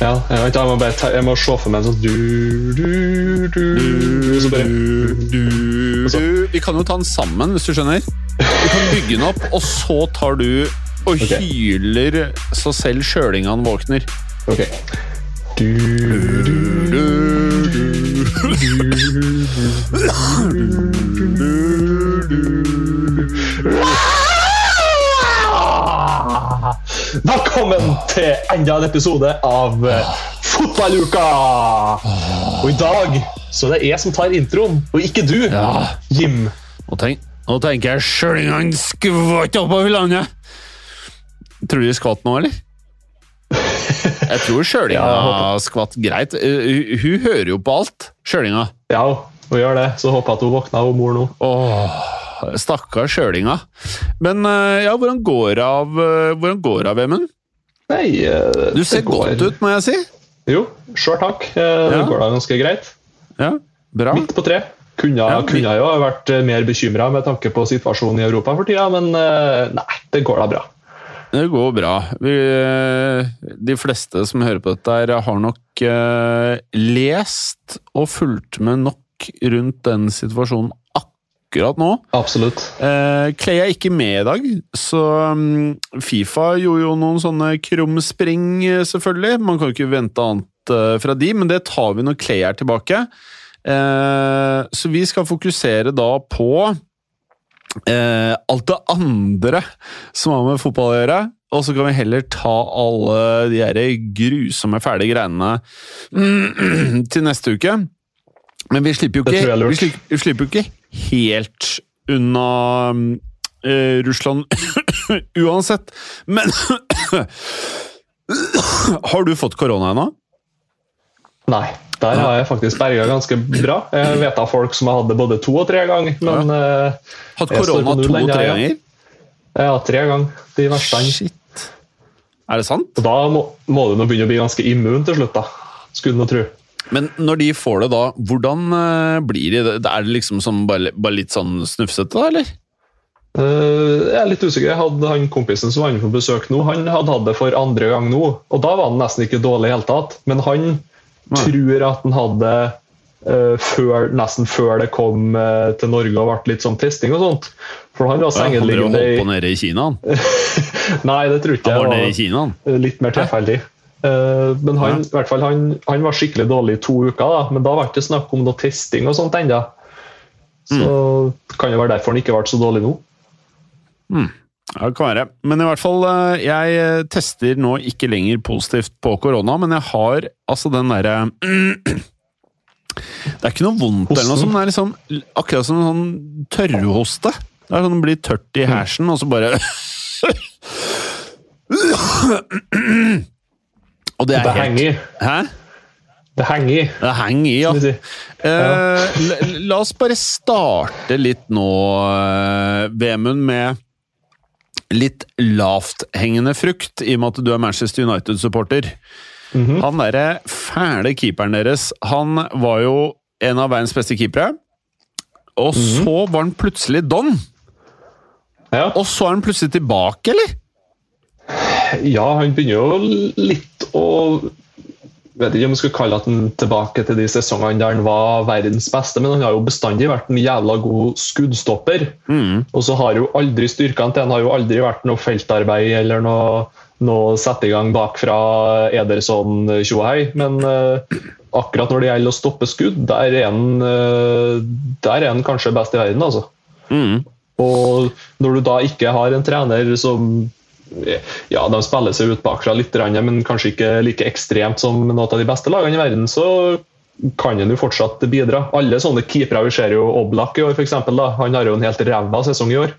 Ja, jeg, vet, jeg, må bare ta, jeg må se for meg en sånn du, du, du, og så bare Du, vi kan jo ta den sammen, hvis du skjønner. Vi kan bygge den opp, og så tar du og okay. hyler så selv sjølingene våkner. Ok. Du, du, Velkommen til enda en episode av eh, Fotballuka! Og i dag så er det jeg som tar introen, og ikke du, Jim. Nå, tenk, nå tenker jeg sjølingene skvatt oppover landet. Tror du de skvatt nå, eller? Jeg tror sjølinga Ja, skvatt greit. Eh, Hun, hun hører jo på alt, sjølinga. Ja, hun gjør det. Så håper jeg at hun våkner, hun mor nå. Åh, stakkars sjølinga. Men eh, ja, hvordan går av, eh, hvordan går av Vemund? Nei, eh, Du ser godt ut, må jeg si. Jo, sjøl takk. Det Ja. går da ganske greit. Ja, bra. Midt på tre. Kunne, Ja, kunne jo ha vært mer bekymra med tanke på situasjonen i Europa for tida, men nei, det går da bra. Det går bra. Vi, de fleste som hører på dette, her har nok lest og fulgt med nok rundt den situasjonen akkurat nå. Absolutt. Eh, Clay er ikke med i dag, så mm, Fifa gjorde jo noen sånne krumspring, eh, selvfølgelig. Man kan jo ikke vente annet eh, fra de, men det tar vi når Clay er tilbake. Eh, så vi skal fokusere da på eh, alt det andre som har med fotball å gjøre. Og så kan vi heller ta alle de her grusomme, fæle greiene mm, til neste uke. Men vi slipper jo ikke, vi slipper, vi slipper ikke helt unna eh, Russland uansett. Men Har du fått korona ennå? Nei, der har jeg faktisk berga ganske bra. Jeg vet av folk som har hatt det både to og tre ganger, men ja. Hatt korona to og tre ganger? ja, tre ganger de verste. Shit. Er det sant? Og da må, må du nå begynne å bli ganske immun til slutt, da. Skulle du nå tro. Men når de får det, da, hvordan eh, blir de? Er det liksom som bare, bare litt sånn snufsete, da, eller? Uh, jeg er litt usikker. Jeg hadde han Kompisen som var inne på besøk nå, han hadde hatt det for andre gang nå. Og da var han nesten ikke dårlig i hele tatt. Men han Nei. tror at han hadde uh, før, nesten før det kom uh, til Norge og ble litt sånn testing og sånt. For han var Ja, han drev og sengeliggende holdt på nede i Kina, han. Nei, det tror ikke Han var jeg. nede i Kina, han. litt mer tilfeldig. Eh, men han, i hvert fall, han, han var skikkelig dårlig i to uker, da. men da var det ikke snakk om noe testing og sånt ennå. Så Mm. det kan jo være derfor han ikke ble så dårlig nå. Ja, det kan være. Men i hvert fall, eh, jeg eh, tester nå ikke lenger positivt på korona, men jeg har altså den derre Det er ikke noe vondt eller noe Hosten? sånt, det er liksom akkurat som en sånn tørrhoste. Det er sånn det blir tørt i hersen, og så bare Og det er Det helt henger. Hæ? Det henger i. Det henger i, ja. si. Eh, la, oss bare starte litt nå, eh, Vemund, med litt lavthengende frukt, i og med at du er Manchester United-supporter. Mhm. Han derre fæle keeperen deres, han var jo en av verdens beste keepere. Og Mhm. så var han plutselig don, Ja. og så er han plutselig tilbake, eller? Ja, han begynner jo litt å vet ikke om jeg skulle kalle at han tilbake til de sesongene der han var verdens beste, men han har jo bestandig vært en jævla god skuddstopper. Mm. Og så har jo aldri styrkene til han har jo aldri vært noe feltarbeid eller noe, noe sette i gang bakfra Ederson tjohei. Men uh, akkurat når det gjelder å stoppe skudd, der er han, uh, der er han kanskje best i verden, altså. Mm. Og når du da ikke har en trener som ja, de spiller seg ut bakfra litt, men kanskje ikke like ekstremt som noen av de beste lagene i verden, så kan han jo fortsatt bidra. Alle sånne keepere, vi ser jo Oblak i år, f.eks. Han har jo en helt ræva sesong i år.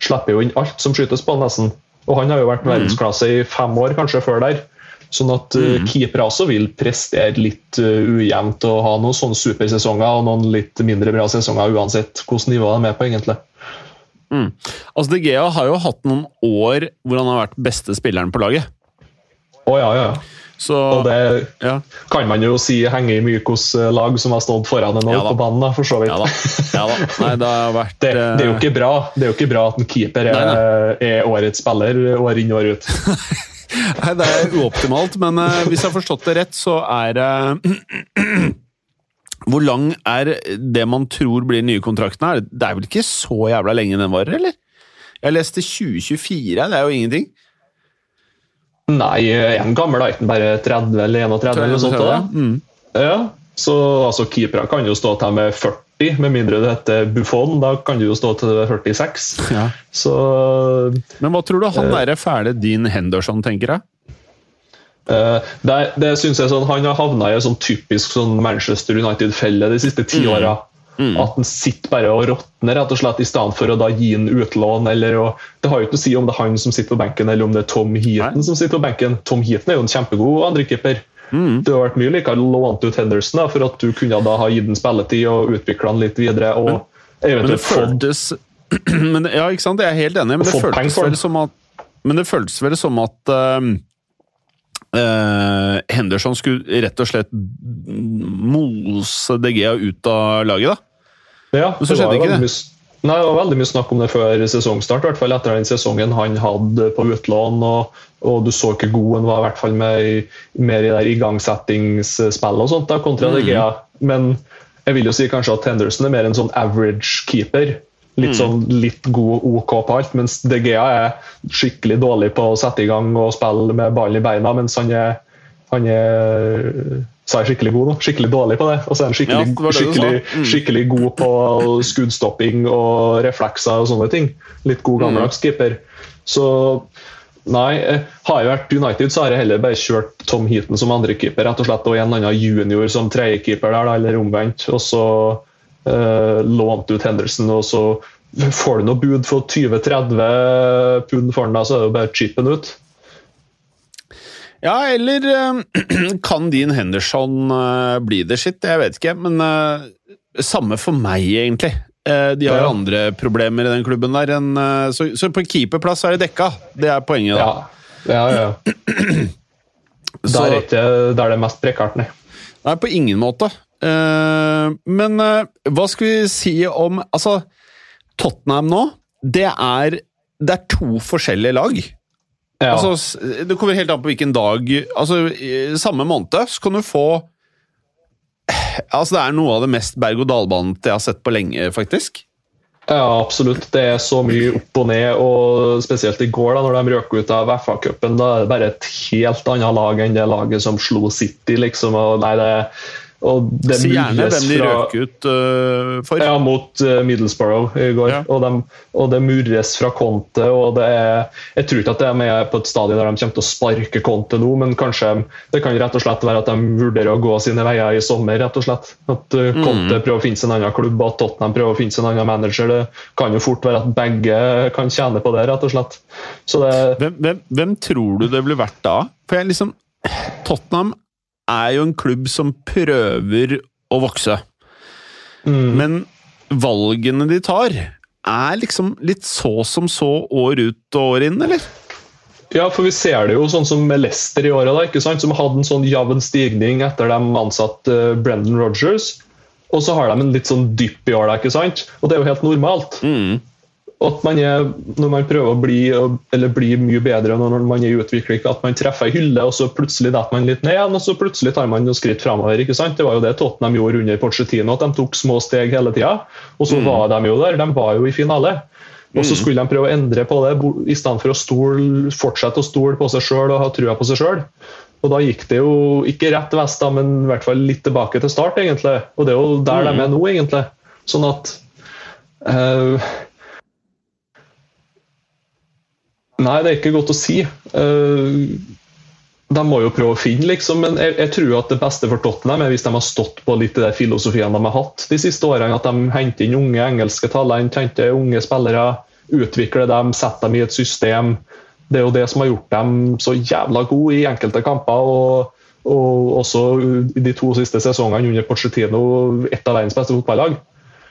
Slipper jo inn alt som skytes på, nesten. Og han har jo vært verdensklasse i fem år, kanskje, før der. Sånn at mm. keepere også vil prestere litt uh, ujevnt og ha noen sånne supersesonger og noen litt mindre bra sesonger, uansett hvilket nivå de er på, egentlig. Mm. Altså, De Gea har jo hatt noen år hvor han har vært beste spilleren på laget. Å, ja, ja. Så, Og det ja. kan man jo si henger i Mykos lag som har stått foran en år Ja på banen, for så vidt. Ja da. ja da. Nei, det har vært Det, det, er jo eh, ikke bra Det er jo ikke bra at en keeper er, Nei, er årets spiller år inn og år ut. Nei, det er uoptimalt, men uh, hvis jeg har forstått det rett, så er det Hvor lang er det man tror blir nye kontrakten her? Det er vel ikke så jævla lenge den varer, eller? Jeg leste 2024, det er jo ingenting. Nei, er en gammel er ikke bare 30 eller 31 eller noe sånt. da. Mm. Ja, så altså, Keepere kan jo stå til med 40, med mindre det heter Buffon. Da kan du jo stå til 46. Ja. Så Men hva tror du han derre fæle Dean Henderson tenker, da? Eh, det, det synes jeg sånn, Han har havna i en sånn typisk sånn Manchester United-felle de siste ti åra. At han sitter bare og råtner rett og slett i stedet for å da gi en utlån. eller å, Det har jo ikke å si om det er han som sitter på benken eller om det er Tom Heaton Nei. som sitter på benken. Tom Heaton er jo en kjempegod andrekeeper. Mm. Det har vært mye likere lånt ut Henderson da, for at du kunne da ha gitt ham spilletid og utvikla han litt videre. og Men eventuelt det føltes men, Ja, ikke sant, jeg er helt enig, men det Og føltes vel som at Men det føltes vel som at eh, Henderson skulle rett og slett mose De Gea ut av laget, da. Ja, Men så skjedde ikke det. Nei, Det var veldig mye snakk om det før sesongstart, i hvert fall etter den sesongen han hadde på utlån. Og, og du så ikke god han var, i hvert fall med, mer i der igangsettingsspillet og sånt, da, kontra mm. Gea. Men jeg vil jo si kanskje at Henderson er mer en sånn average keeper. Litt sånn litt god OK på alt, mens DGA er skikkelig dårlig på å sette i gang og spille med ball i beina, mens han er, han er sa jeg skikkelig god nå? Skikkelig dårlig på det. Og så er han Ja, skikkelig, det det skikkelig. Mm. skikkelig god på skuddstopping og reflekser og sånne ting. Litt god gammeldags keeper. Så nei, eh, har jeg vært United, så har jeg heller bare kjørt Tom Heaton som andrekeeper, rett og slett, og en annen junior som tredjekeeper der, da, eller omvendt. Og så eh, lånt ut Henderson, og så får du noe bud for 20-30 pund for den, da, så er det jo bare chipen ut. Ja, eller eh, kan Dean Henderson eh, bli det sitt? Jeg vet ikke, men eh, samme for meg, egentlig. De har jo Ja. andre problemer i den klubben der så, så på keeperplass er det dekka. Det er poenget, da. Ja, ja, ja. Så- Der er ikke der det er mest prekært, nei. Nei, på ingen måte. Eh, men eh, hva skal vi si om Altså, Tottenham nå, det er, det er to forskjellige lag. Ja. Altså, det kommer helt an på hvilken dag Altså, samme måned så kan du få Altså, det er noe av det mest berg-og-dal-banete jeg har sett på lenge, faktisk. Ja, absolutt. Det er så mye opp og ned, og spesielt i går, da når de røk ut av FA-cupen. Da er det bare et helt annet lag enn det laget som slo City, liksom. Og, nei, det, det Si gjerne hvem de røk ut uh, for. Ja, mot uh, Middlesbrough i går. Ja. Og, de, og det murres fra Conte. og det er, Jeg tror ikke at de er på et stadie der de kommer til å sparke Conte nå, men kanskje det kan rett og slett være at de vurderer å gå sine veier i sommer. rett og slett. At uh, Mm. Prøver å finne seg en annen klubb, at Tottenham prøver å finne seg en annen manager. Det kan jo fort være at begge kan tjene på det, rett og slett. Så det, Hvem, hvem, hvem tror du det blir verdt da? For jeg liksom Tottenham er jo en klubb som prøver å vokse. mm, Men valgene de tar, er liksom litt så som så år ut og år inn, eller? Ja, for vi ser det jo sånn som med Leicester i året, da, ikke sant? som hadde en sånn jevn stigning etter de ansatte eh, Brendan Rodgers. Og så har de en litt sånn dypp i år, da, ikke sant? Og det er jo helt normalt. Mm. At man er, når man prøver å bli, eller bli mye bedre når man er i utvikling, at man treffer ei hylle, og så plutselig detter man litt ned igjen, og så plutselig tar man noen skritt framover. ikke sant? Det var jo det Tottenham gjorde under Porcetino, at de tok små steg hele tida. Og så var de jo der. De var jo i finale. Og så skulle de prøve å endre på det, i stedet for å stole, fortsette å stole på seg sjøl og ha trua på seg sjøl. Og da gikk det jo ikke rett vest, da, men i hvert fall litt tilbake til start, egentlig. Og det er jo der de er nå, egentlig. Sånn at eh, Nei, det er ikke godt å si. Uh, de må jo prøve å finne, liksom, men jeg, jeg, tror at det beste for Tottenham er hvis de har stått på litt de filosofiene de har hatt de siste årene. At de henter inn unge engelske talent, henter unge spillere, utvikler dem, setter dem i et system. Det er jo det som har gjort dem så jævla gode i enkelte kamper. og, og også de to siste sesongene under Pochettino et av verdens beste fotballag.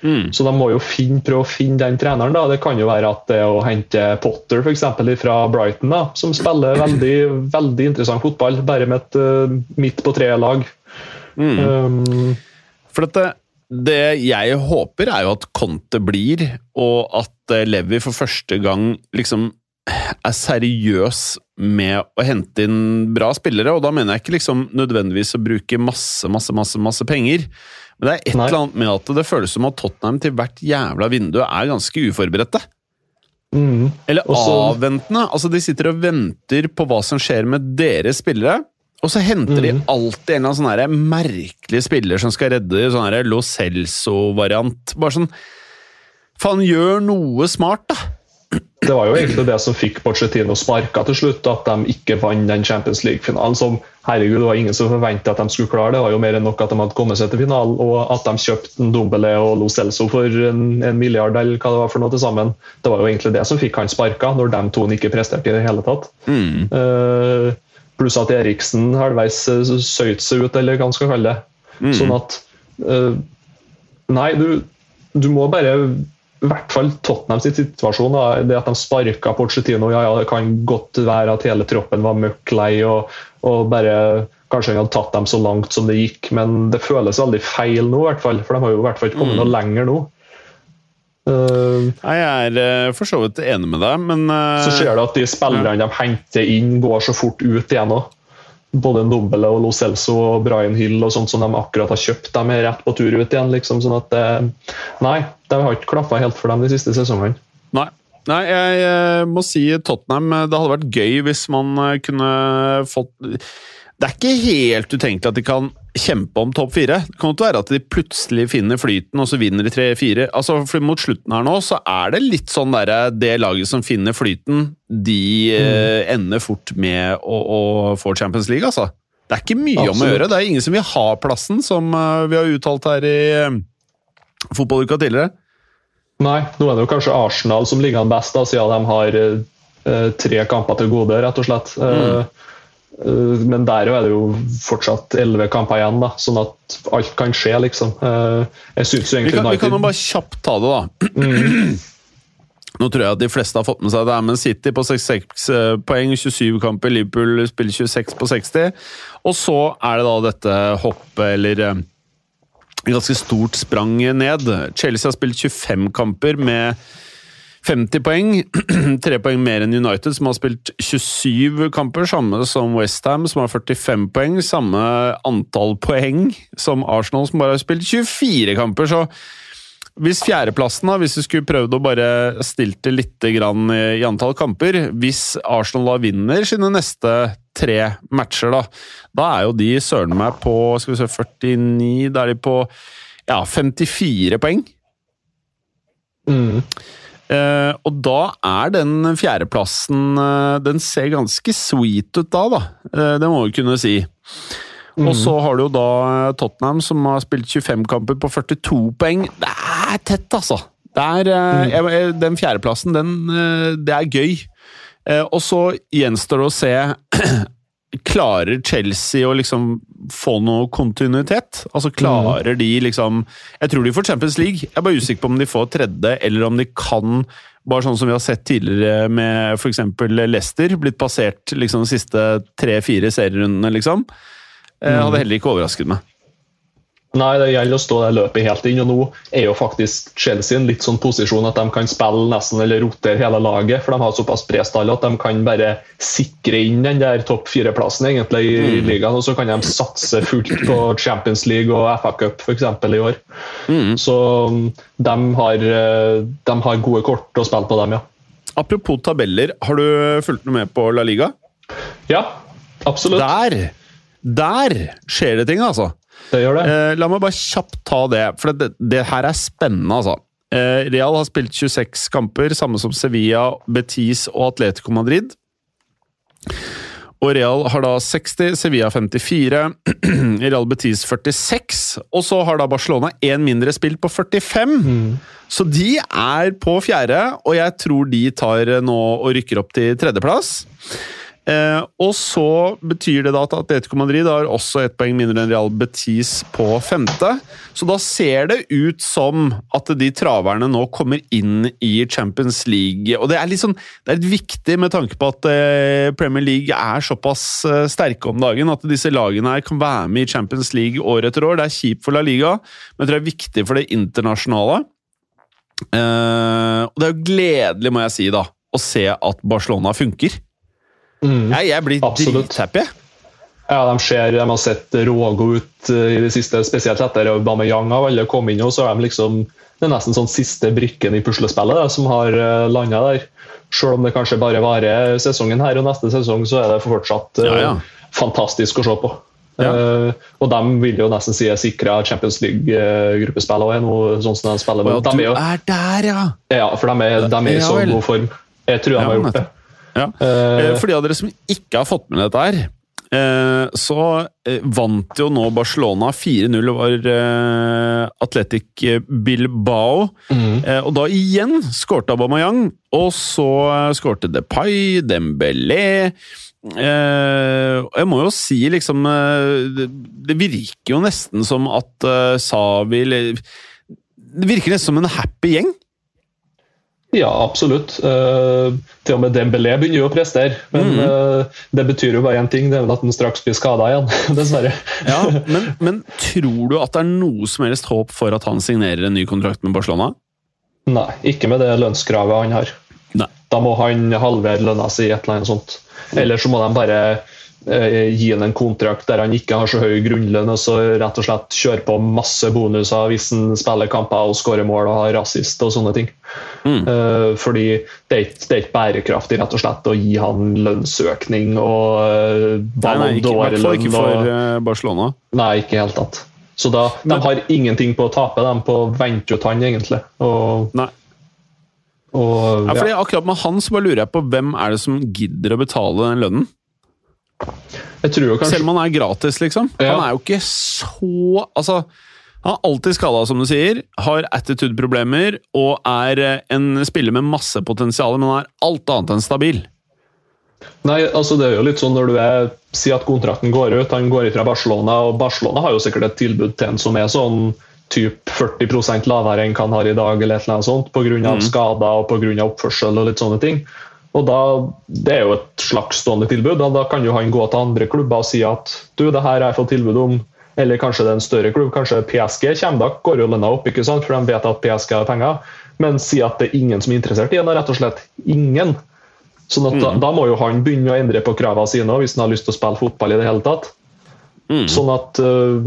Mm. Så de må jo finne, prøve å finne den treneren. da. Det kan jo være at det å hente Potter for eksempel, fra Brighton, da, som spiller veldig, veldig interessant fotball, bare med et uh, midt på treet-lag. Mm. Um, for dette, det jeg håper, er jo at Conte blir, og at eh, Levi for første gang liksom er seriøs med å hente inn bra spillere, og da mener jeg ikke liksom nødvendigvis å bruke masse, masse, masse, masse penger. Men det er et Nei. eller annet med at det føles som at Tottenham til hvert jævla vindu er ganske uforberedte. Mm. Eller Også... avventende. Altså, de sitter og venter på hva som skjer med deres spillere. Og så henter mm. de alltid en eller annen sånn merkelig spiller som skal redde. Sånn Lo Celso-variant. Bare sånn Faen, gjør noe smart, da! Det var jo egentlig det som fikk Pochettino sparka til slutt, at de ikke vant den Champions League-finalen. som herregud, Det var ingen som forventa at de skulle klare det. Det var jo mer enn nok at de hadde kommet seg til finalen, og at de kjøpte en Dombele og Lo Celso for en, en, milliard eller hva det var for noe til sammen. Det var jo egentlig det som fikk han sparka, når de to ikke presterte i det hele tatt. Mm. Uh, pluss at Eriksen halvveis eh, søyt seg ut, eller hva man skal kalle det. Mm. Sånn at uh, Nei, du, du må bare i hvert fall Tottenham sin situasjon. Da, det at de sparka Porcetino Ja, ja, det kan godt være at hele troppen var møkk lei og, og, bare kanskje han hadde tatt dem så langt som det gikk, men det føles veldig feil nå, i hvert fall. For de har jo i hvert fall ikke kommet mm. noe lenger nå. Uh, jeg er uh, for så vidt enig med deg, men uh, Så ser du at de spillerne ja. de henter inn, går så fort ut igjen òg både Ndombele og Lo Celso og Brian Hill og sånt som de akkurat har kjøpt, de er rett på tur ut igjen. liksom, sånn at Nei, det har ikke klaffa helt for dem de siste sesongene. Nei. Nei, jeg eh, må si Tottenham. Det hadde vært gøy hvis man eh, kunne fått Det er ikke helt utenkelig at de kan kjempe om topp fire. Det kan ikke være at de plutselig finner flyten, og så vinner de tre-fire. Altså, for Mot slutten her nå så er det litt sånn derre Det laget som finner flyten, de eh, mm. ender fort med å, å, få Champions League, altså. Det er ikke mye Absolutt. om å gjøre. Det er ingen som vil ha plassen, som uh, vi har uttalt her i fotballuka tidligere. Nei, nå er det jo kanskje Arsenal som ligger an best, da, siden de har uh, tre kamper til gode, rett og slett. Mm. Eh, men der er det jo fortsatt elleve kamper igjen, da, sånn at alt kan skje, liksom. Eh, jeg synes jo egentlig vi kan, vi kan jo bare kjapt ta det, da. Mm. Nå tror jeg at de fleste har fått med seg det, men City på 66 eh, poeng, 27 kamper. Liverpool spiller 26 på 60. Og så er det da dette hoppet, eller ganske stort sprang ned. Chelsea har spilt 25 kamper med 50 poeng. Tre poeng mer enn United, som har spilt 27 kamper. Samme som Westham, som har 45 poeng. Samme antall poeng som Arsenal, som bare har spilt 24 kamper. Så hvis fjerdeplassen, da, hvis vi skulle prøvd å bare stilt det litt i antall kamper Hvis Arsenal da vinner sine neste tre matcher, da, da er jo de søren meg på skal vi se, 49 Da er de på ja, 54 poeng. Mm. Uh, og da er den fjerdeplassen uh, Den ser ganske sweet ut da, da. Uh, det må vi kunne si. Mm. Og så har du jo da Tottenham, som har spilt 25 kamper på 42 poeng. Det er tett, altså! Det er, mm. jeg, den fjerdeplassen, den Det er gøy. og så gjenstår det å se Klarer Chelsea å liksom få noe kontinuitet? Altså Klarer de liksom Jeg tror de får Champions League. Jeg er bare usikker på om de får tredje, eller om de kan bare sånn som vi har sett tidligere med f.eks. Leicester, blitt passert liksom de siste tre-fire serierundene, liksom. Jeg eh, hadde mm. heller ikke overrasket meg. Nei, det gjelder å stå det løpet helt inn. og Nå er jo faktisk Chelsea en litt sånn posisjon at de kan spille nesten eller rotere hele laget. For de har såpass bred stall at de kan bare sikre inn den der topp fire-plassen egentlig i mm. ligaen. Og så kan de satse fullt på Champions League og FA Cup f.eks. i år. Mm. Så um, de har, uh, de har, gode kort å spille på dem, ja. Apropos tabeller, har du fulgt noe med på La Liga? Ja, absolutt. Der! Der skjer det ting, altså! Det gjør det. Eh, la meg bare kjapt ta det, for det, det her er spennende, altså. Eh, Real har spilt 26 kamper, samme som Sevilla, Betis og Atletico Madrid. Og Real har da 60, Sevilla 54, Real Betis 46. Og så har da Barcelona én mindre spilt på 45. Så de er på fjerde, og jeg tror de tar nå og rykker opp til tredjeplass. Eh, og så betyr det da at Atletico Madrid har også ett poeng mindre enn Real Betis på femte. Så da ser det ut som at de traverne nå kommer inn i Champions League. Og det er litt sånn, det er litt viktig med tanke på at eh, Premier League er såpass eh, sterke om dagen at disse lagene her kan være med i Champions League år etter år. Det er kjipt for La Liga, men jeg tror det er viktig for det internasjonale. Eh, og det er jo gledelig, må jeg si, da, å se at Barcelona funker. Mm. Jeg, jeg blir Absolutt. drithappy. Ja, de, ser, de har sett rågode ut eh, i det siste, spesielt etter Aubameyang av alle kom inn. og så er de liksom, Det er nesten sånn siste brikken i puslespillet som har landa der. Selv om det kanskje bare varer sesongen her og neste sesong, så er det fortsatt eh, Ja, ja. fantastisk å se på. Ja. Uh, og de vil jo nesten si er sikra Champions League-gruppespill òg, sånn som de spiller ja, De er jo, er der, ja! ja, for de er, de er i så god form. Jeg tror de har gjort det. Ja. Eh, Eh, For de av dere som ikke har fått med dette her, eh, så vant jo nå Barcelona 4-0 over Atletic Bilbao. Eh, Og da igjen skårte Aubameyang, og så skårte Depay, Dembélé Jeg må jo si, liksom det, virker jo nesten som at Savi Det virker nesten som en happy gjeng. Ja, absolutt. Uh, til og med Dembélé begynner jo å prestere. Men mm. uh, det betyr jo bare én ting, det er at han straks blir skada igjen. Dessverre. Ja, men, men tror du at det er noe som helst håp for at han signerer en ny kontrakt med Barcelona? Nei, ikke med det lønnskravet han har. Nei. Da må han halvere lønna si, et eller annet sånt. Eller så må de bare gi han en kontrakt der han ikke har så høy grunnlønn, og så rett og slett kjøre på masse bonuser hvis han spiller kamper og skårer mål og har rasist og sånne ting. Mm. Eh, fordi det er, ikke, det er ikke bærekraftig rett og slett å gi han lønnsøkning og uh, Nei, nei, ikke, for eh, Barcelona. Nei, ikke i hele tatt. Så da, Men- de har ingenting på å tape, de på å vente ut han, egentlig. Og, Nei. og Ja, ja. fordi Akkurat med han så bare lurer jeg på hvem er det som gidder å betale den lønnen? Selv om han er gratis, liksom. Ja. Han er jo ikke så Altså, han er alltid skada, som du sier, har attitude-problemer og er eh, en spiller med masse potensial, men han er alt annet enn stabil. Nei, altså det er jo litt sånn når du er sier at kontrakten går ut, han går fra Barcelona, og Barcelona har jo sikkert et tilbud til en som er sånn typ 40 lavere enn hva han har i dag, eller et eller annet sånt, pga. Mm. skader og på grunn av oppførsel og litt sånne ting. Og da, Det er jo et slags stående tilbud. Da kan jo han gå til andre klubber og si at du, det her har jeg fått tilbud om. Eller kanskje det er en større klubb, kanskje PSG kommer da, går jo lønna opp, ikke sant? for de vet at PSG har penger. Men si at det er ingen som er interessert i den, rett og slett ingen. Sånn at da, da må jo han begynne å endre på kravene sine hvis han har lyst til å spille fotball i det hele tatt. Sånn at uh,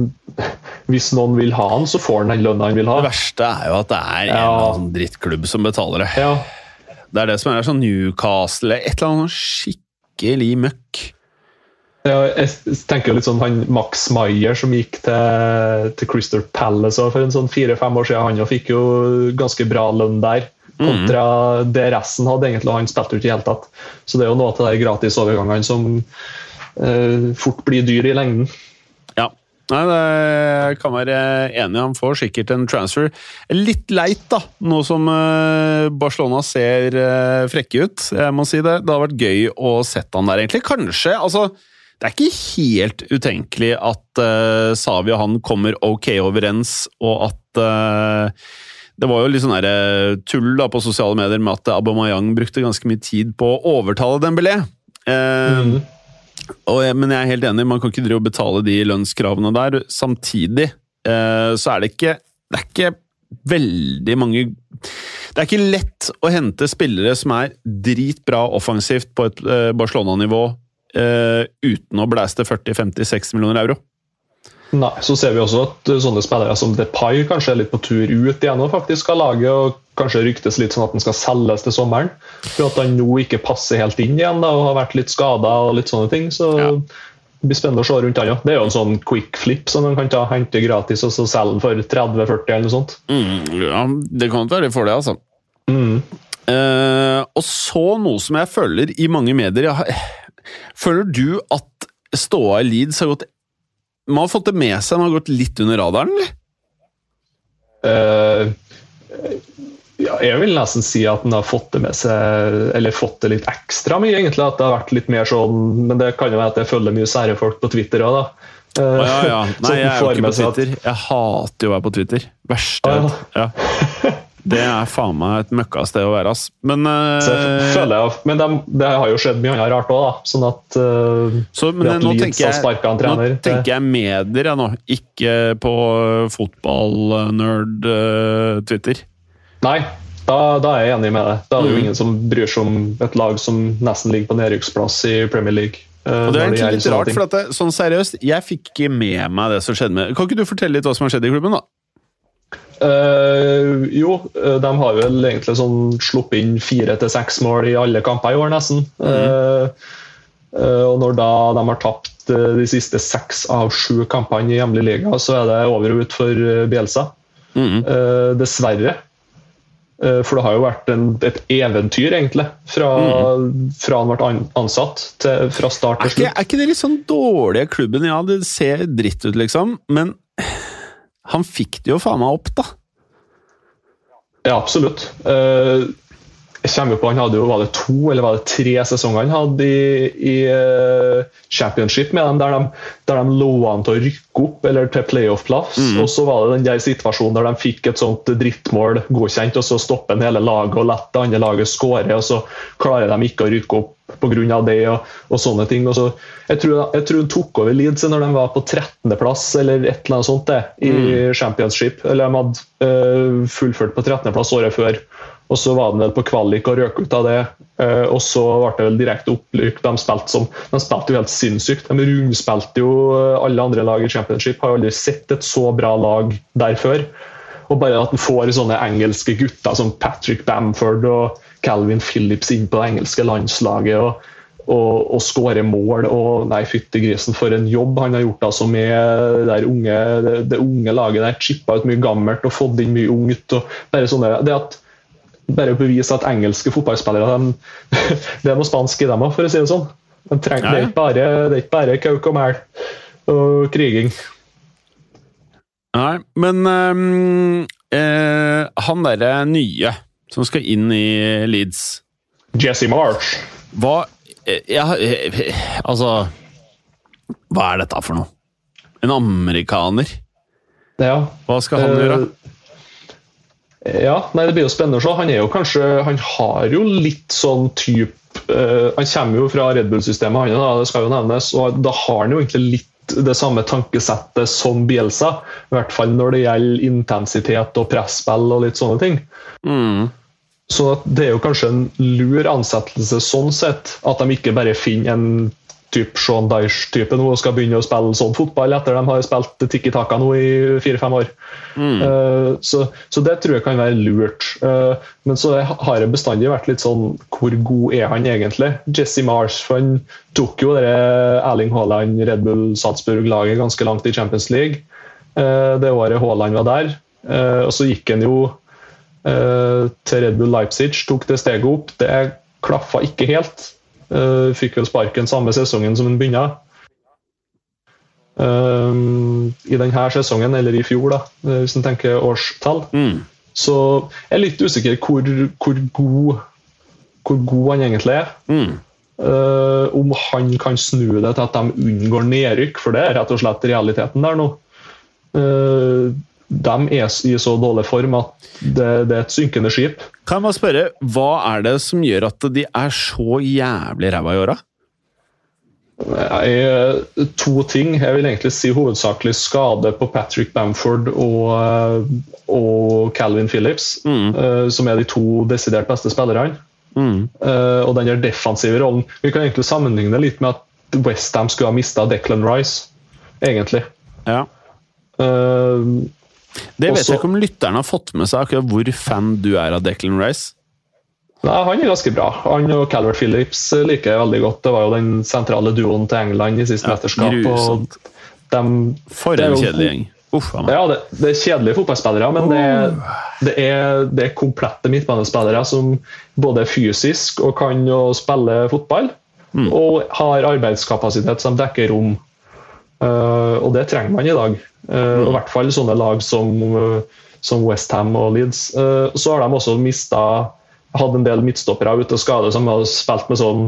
hvis noen vil ha han, så får han den lønna han vil ha. Det verste er jo at det er en Ja. drittklubb som betaler det. Ja, Det er det som er sånn Newcastle et eller annet sånn skikkelig møkk. ja, jeg tenker litt sånn han Max Meyer som gikk til, til Crystal Palace for en sånn fire-fem år siden. Han jo fikk jo ganske bra lønn der. Kontra det resten hadde egentlig, og han spilte jo ikke i det hele tatt. Så det er jo noe av de gratisovergangene som eh, fort blir dyr i lengden. Nei, det kan være enig. Han får sikkert en transfer. Litt leit, da, nå som eh, Barcelona ser eh, frekke ut. Jeg må si det. Det hadde vært gøy å sette han der, egentlig. Kanskje, altså Det er ikke helt utenkelig at uh, Savi og han kommer ok overens, og at uh, det var jo litt sånn der, eh, tull da på sosiale medier med at Aubameyang brukte ganske mye tid på å overtale Dembélé. Eh, og, jeg- men jeg er helt enig, man kan ikke drive og betale de lønnskravene der. Samtidig eh, så er det ikke Det er ikke veldig mange Det er ikke lett å hente spillere som er dritbra offensivt på et eh, Barcelona-nivå eh, uten å blæste 40-50-60 millioner euro. Nei, så ser vi også at uh, sånne spillere som Depay kanskje er litt på tur ut igjen og faktisk av laget, og kanskje ryktes litt sånn at han skal selges til sommeren. For at han nå ikke passer helt inn igjen da, og har vært litt skada og litt sånne ting. Så Ja. Det blir spennende å se rundt han òg. Det er jo en sånn quick flip som man kan ta, hente gratis og så selge for 30-40 eller noe sånt. Mm, ja, det kan være for det, altså. Mm. Uh, og så noe som jeg føler i mange medier jeg har, Føler du at ståa i Leeds har gått Man har fått det med seg, man har gått litt under radaren, eller? Uh, ja, jeg vil nesten si at en har fått det med seg, eller fått det litt ekstra mye, egentlig. At det har vært litt mer sånn Men det kan jo være at jeg følger mye sære folk på Twitter òg, da. Uh, oh, ja, ja. Nei, jeg er jo ikke på Twitter. at-. Jeg hater jo å være på Twitter. Verste jeg vet. Ja. Det er faen meg et møkkasted å være, ass. Men, uh, jeg føler jeg, men det, det har jo skjedd mye annet rart òg, da. Sånn at uh, så, men at nå tenker en jeg, nå trener, det- tenker jeg medier, jeg nå. Ikke på fotball-nerd-Twitter. Nei, da, da er jeg enig med deg. Da er det jo Mm. ingen som bryr seg om et lag som nesten ligger på nedrykksplass i Premier League. eh, Og det er egentlig litt rart, for at det, sånn seriøst, jeg fikk ikke med meg det som skjedde med Kan ikke du fortelle litt hva som har skjedd i klubben, da? Eh, jo, eh, de har vel egentlig sånn sluppet inn fire til seks mål i alle kamper i år, nesten. Eh, uh, og når da de har tapt de siste seks av sju kampene i hjemlig liga, så er det over og ut for Bielsa. Mm. Dessverre. For det har jo vært en, et eventyr, egentlig, fra, fra han ble ansatt til, fra start Er til ikke, slutt. er ikke det litt sånn dårlige klubben? Ja, det ser dritt ut, liksom, men han fikk det jo faen meg opp, da. Ja, absolutt. Eh, jeg kommer på Han hadde jo, var det to eller var det tre sesonger han hadde i, i eh, championship med dem, der de, der de lå an til å rykke opp eller til playoff-plass. Og så var det den der situasjonen der de fikk et sånt drittmål godkjent, og så stopper en hele laget og lar det andre laget skåre, og så klarer de ikke å rykke opp pga. det og, og sånne ting. Og så, jeg, tror, jeg tror hun tok over Leeds når de var på 13.-plass eller et eller annet sånt det, i championship. Eller de hadde eh, fullført på 13.-plass året før. Og så var den vel på kvalik og røk ut av det. eh, og så ble det vel direkte opprykk. De spilte, som, de spilte jo helt sinnssykt. De rundspilte jo eh, alle andre lag i championship. Har jo aldri sett et så bra lag der før. Og bare at en får sånne engelske gutter som Patrick Bamford og Calvin Phillips inn på det engelske landslaget og, og, og skåre mål og Nei, fytti grisen, for en jobb han har gjort altså med det, unge, det, det unge laget der. Chippa ut mye gammelt og fått inn mye ungt. og bare sånne, det at bare å bevise at engelske fotballspillere de, Det er noe spansk i dem òg, for å si det sånn. De trenger, Ja, ja. Det er ikke bare, er ikke bare kauk og mæl og kriging. Nei, men ehm, eh, han derre nye som skal inn i Leeds Jesse March. Hva eh, ja, eh, Altså Hva er dette for noe? En amerikaner? Ja. Hva skal han gjøre? Ja, nei, Det blir jo spennende å se. Han er jo kanskje, han har jo litt sånn type uh, Han kommer jo fra Red Bull-systemet, han, da, det skal jo nevnes. og Da har han jo egentlig litt det samme tankesettet som Bielsa. I hvert fall når det gjelder intensitet og presspill og litt sånne ting. Mm. Så det er jo kanskje en lur ansettelse sånn sett, at de ikke bare finner en typ Sean Dyche-type nå og skal begynne å spille sånn fotball etter de har spilt Tikki Taka nå i fire-fem år. Eh, så, så det tror jeg kan være lurt. Uh, men så har det bestandig vært litt sånn Hvor god er han egentlig? Jesse Mars for han tok jo det Erling Haaland Red Bull Salzburg-laget ganske langt i Champions League uh, det året Haaland var der. Og så gikk han jo til Red Bull Leipzig, tok det steget opp. Det klaffa ikke helt. Eh, fikk vel sparken samme sesongen som han begynte. Uh, I denne sesongen, eller i fjor, da, eh, hvis en tenker årstall. Mm. Så jeg er litt usikker hvor, hvor, god, hvor god han egentlig er. Mm. Uh, om han kan snu det til at de unngår nedrykk, for det er rett og slett realiteten der nå. Eh, de er i så dårlig form at det, det er et synkende skip. Kan jeg bare spørre, hva er det som gjør at de er så jævlig ræva i åra? Nei, to ting. Jeg vil egentlig si hovedsakelig skade på Patrick Bamford og, eh, og Calvin Phillips, Mm. eh, som er de to desidert beste spillerne. Mm. Eh, og den der defensive rollen Vi kan egentlig sammenligne litt med at Westham skulle ha mista Declan Rice, egentlig. Ja. Eh, Det vet Også- jeg ikke om lytterne har fått med seg, akkurat hvor fan du er av Declan Rice. Nei, Han er ganske bra. Han og Calvert Phillips liker jeg veldig godt. Det var jo den sentrale duoen til England i siste Ja, mesterskap. grusomt. og dem, For en jo- kjedelig gjeng. Uff ja, det, det er kjedelige fotballspillere, men det, det, er, det er komplette midtbanespillere som både er fysisk og kan spille fotball, og har arbeidskapasitet som dekker rom. Eh, og det trenger man i dag. Eh, og I hvert fall sånne lag som, uh, som Westham og Leeds. Eh, så har de også mista Hadde en del midtstoppere ute og skade som har spilt med sånn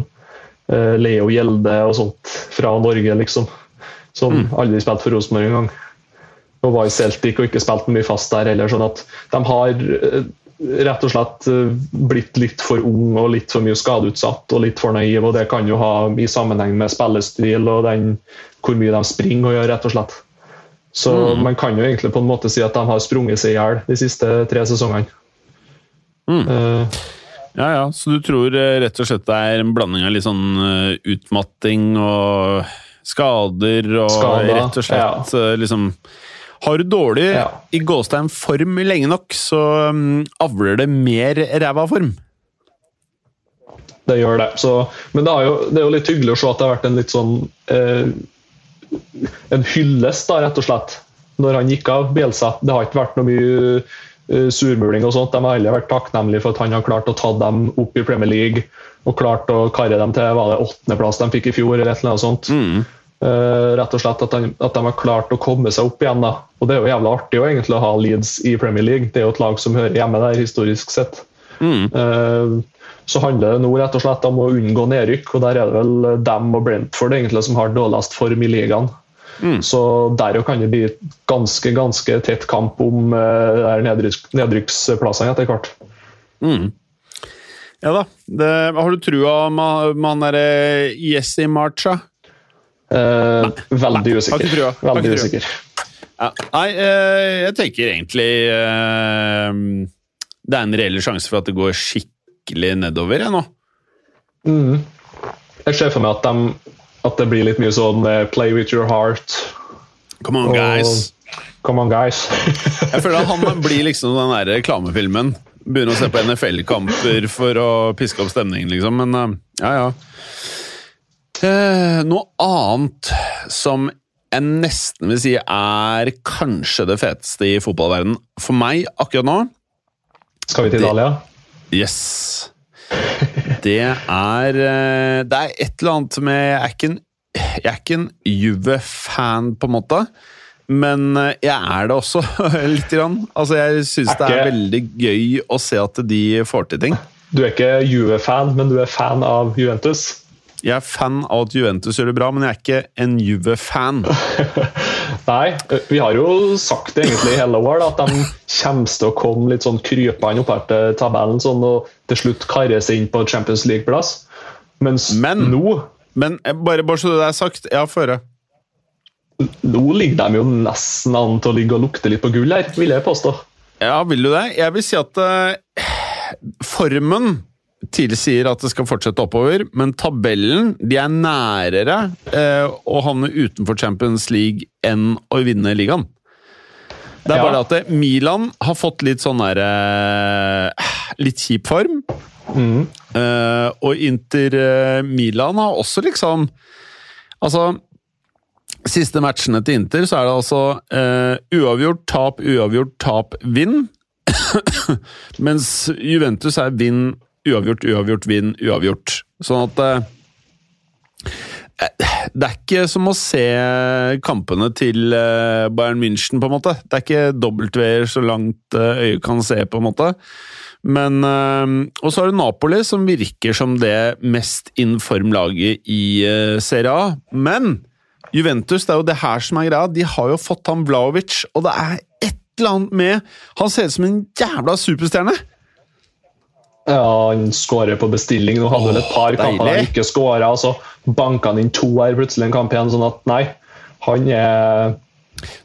eh, Leo Gjelde og sånt fra Norge, liksom. Som aldri spilte for Rosenborg engang og var i Celtic og ikke spilte mye fast der heller. sånn at de har eh, rett og slett eh, blitt litt for ung og litt for mye skadeutsatt og litt for naiv, og det kan jo ha i sammenheng med spillestil og den, hvor mye de springer og gjør, rett og slett. Så man kan jo egentlig på en måte si at de har sprunget seg i hjel de siste tre sesongene. Eh, Ja, ja, Så du tror eh, rett og slett det er en blanding av litt sånn utmatting og skader og Skader, rett og slett ja. liksom Har du dårlig Ja. i gåstein form lenge nok, så um, avler det mer ræva form. det gjør det. Så, men det er, jo, det er jo litt hyggelig å se at det har vært en litt sånn eh, En hyllest, da, rett og slett, når han gikk av Bielsa. Det har ikke vært noe mye eh, surmuling og sånt. De har heller vært takknemlige for at han har klart å ta dem opp i Premier League og klart å karre dem til var det åttendeplass de fikk i fjor, eller et eller annet sånt. Eh, rett og slett at de, at de har klart å komme seg opp igjen. da. Og Det er jo jævla artig å egentlig ha Leeds i Premier League. Det er jo et lag som hører hjemme der, historisk sett. Eh, så handler det nå rett og slett om å unngå nedrykk, og der er det vel dem og Brentford egentlig som har dårligst form i ligaen. Så der kan det bli ganske ganske tett kamp om uh, de nedrykksplassene etter hvert. Ja da. Det, har du trua med han derre Jesse Marcha? Eh, veldig usikker. ikke Veldig ikke usikker. Ja. Nei, eh, jeg tenker egentlig eh, Det er en reell sjanse for at det går skikkelig nedover, jeg nå. Jeg ser for meg at, de, at det blir litt mye sånn play with your heart. Come on, Og- guys. Come on, guys. Jeg føler at han blir liksom den der reklamefilmen. Begynner å se på NFL-kamper for å piske opp stemningen, liksom. Men ja, ja. Eh, noe annet som jeg nesten vil si er kanskje det feteste i fotballverdenen for meg akkurat nå. Skal vi til Italia? Yes. Det er eh, Det er et eller annet med Jeg er ikke en, en Juve-fan, på en måte. Men eh, jeg er det også, lite grann. Altså, jeg syns det er veldig gøy å se at de får til ting. Du er ikke Juve-fan, men du er fan av Juventus. Jeg er fan av at Juventus gjør det bra, men jeg er ikke en Juve-fan. Nei, vi har jo sagt det egentlig i hele år, at de kommer til å komme litt sånn krypende opp her til tabellen sånn, og til slutt karre seg inn på Champions League-plass. Mens Men- nå, Men bare, bare så det er sagt, ja, få høre. nå ligger de jo nesten an til å ligge og lukte litt på gull her, vil jeg påstå. Ja, vil du det? Jeg vil si at uh, formen tilsier at det skal fortsette oppover, men tabellen de er nærere eh, å havne utenfor Champions League enn å vinne ligaen. Det er Ja. bare det at det, Milan har fått litt sånn derre Litt kjip form. Eh, og Inter eh, Milan har også liksom Altså Siste matchene til Inter så er det altså eh, uavgjort, tap, uavgjort, tap, vinn. Mens Juventus er vinn, uavgjort, uavgjort, vinn, uavgjort. Sånn at eh, Det er ikke som å se kampene til eh, Bayern München, på en måte. Det er ikke dobbeltveier så langt eh, øyet kan se, på en måte. Men eh, Og så har du Napoli, som virker som det mest inform-laget i eh, Serie A. Men Juventus, det er jo det her som er greia. De har jo fått han Vlaovic, og det er et eller annet med Han ser ut som en jævla superstjerne! Ja, Han skårer på bestilling. Nå hadde vel et par Åh, kamper han ikke skåra, og så banka han inn to her plutselig en kamp igjen. Sånn at nei, han er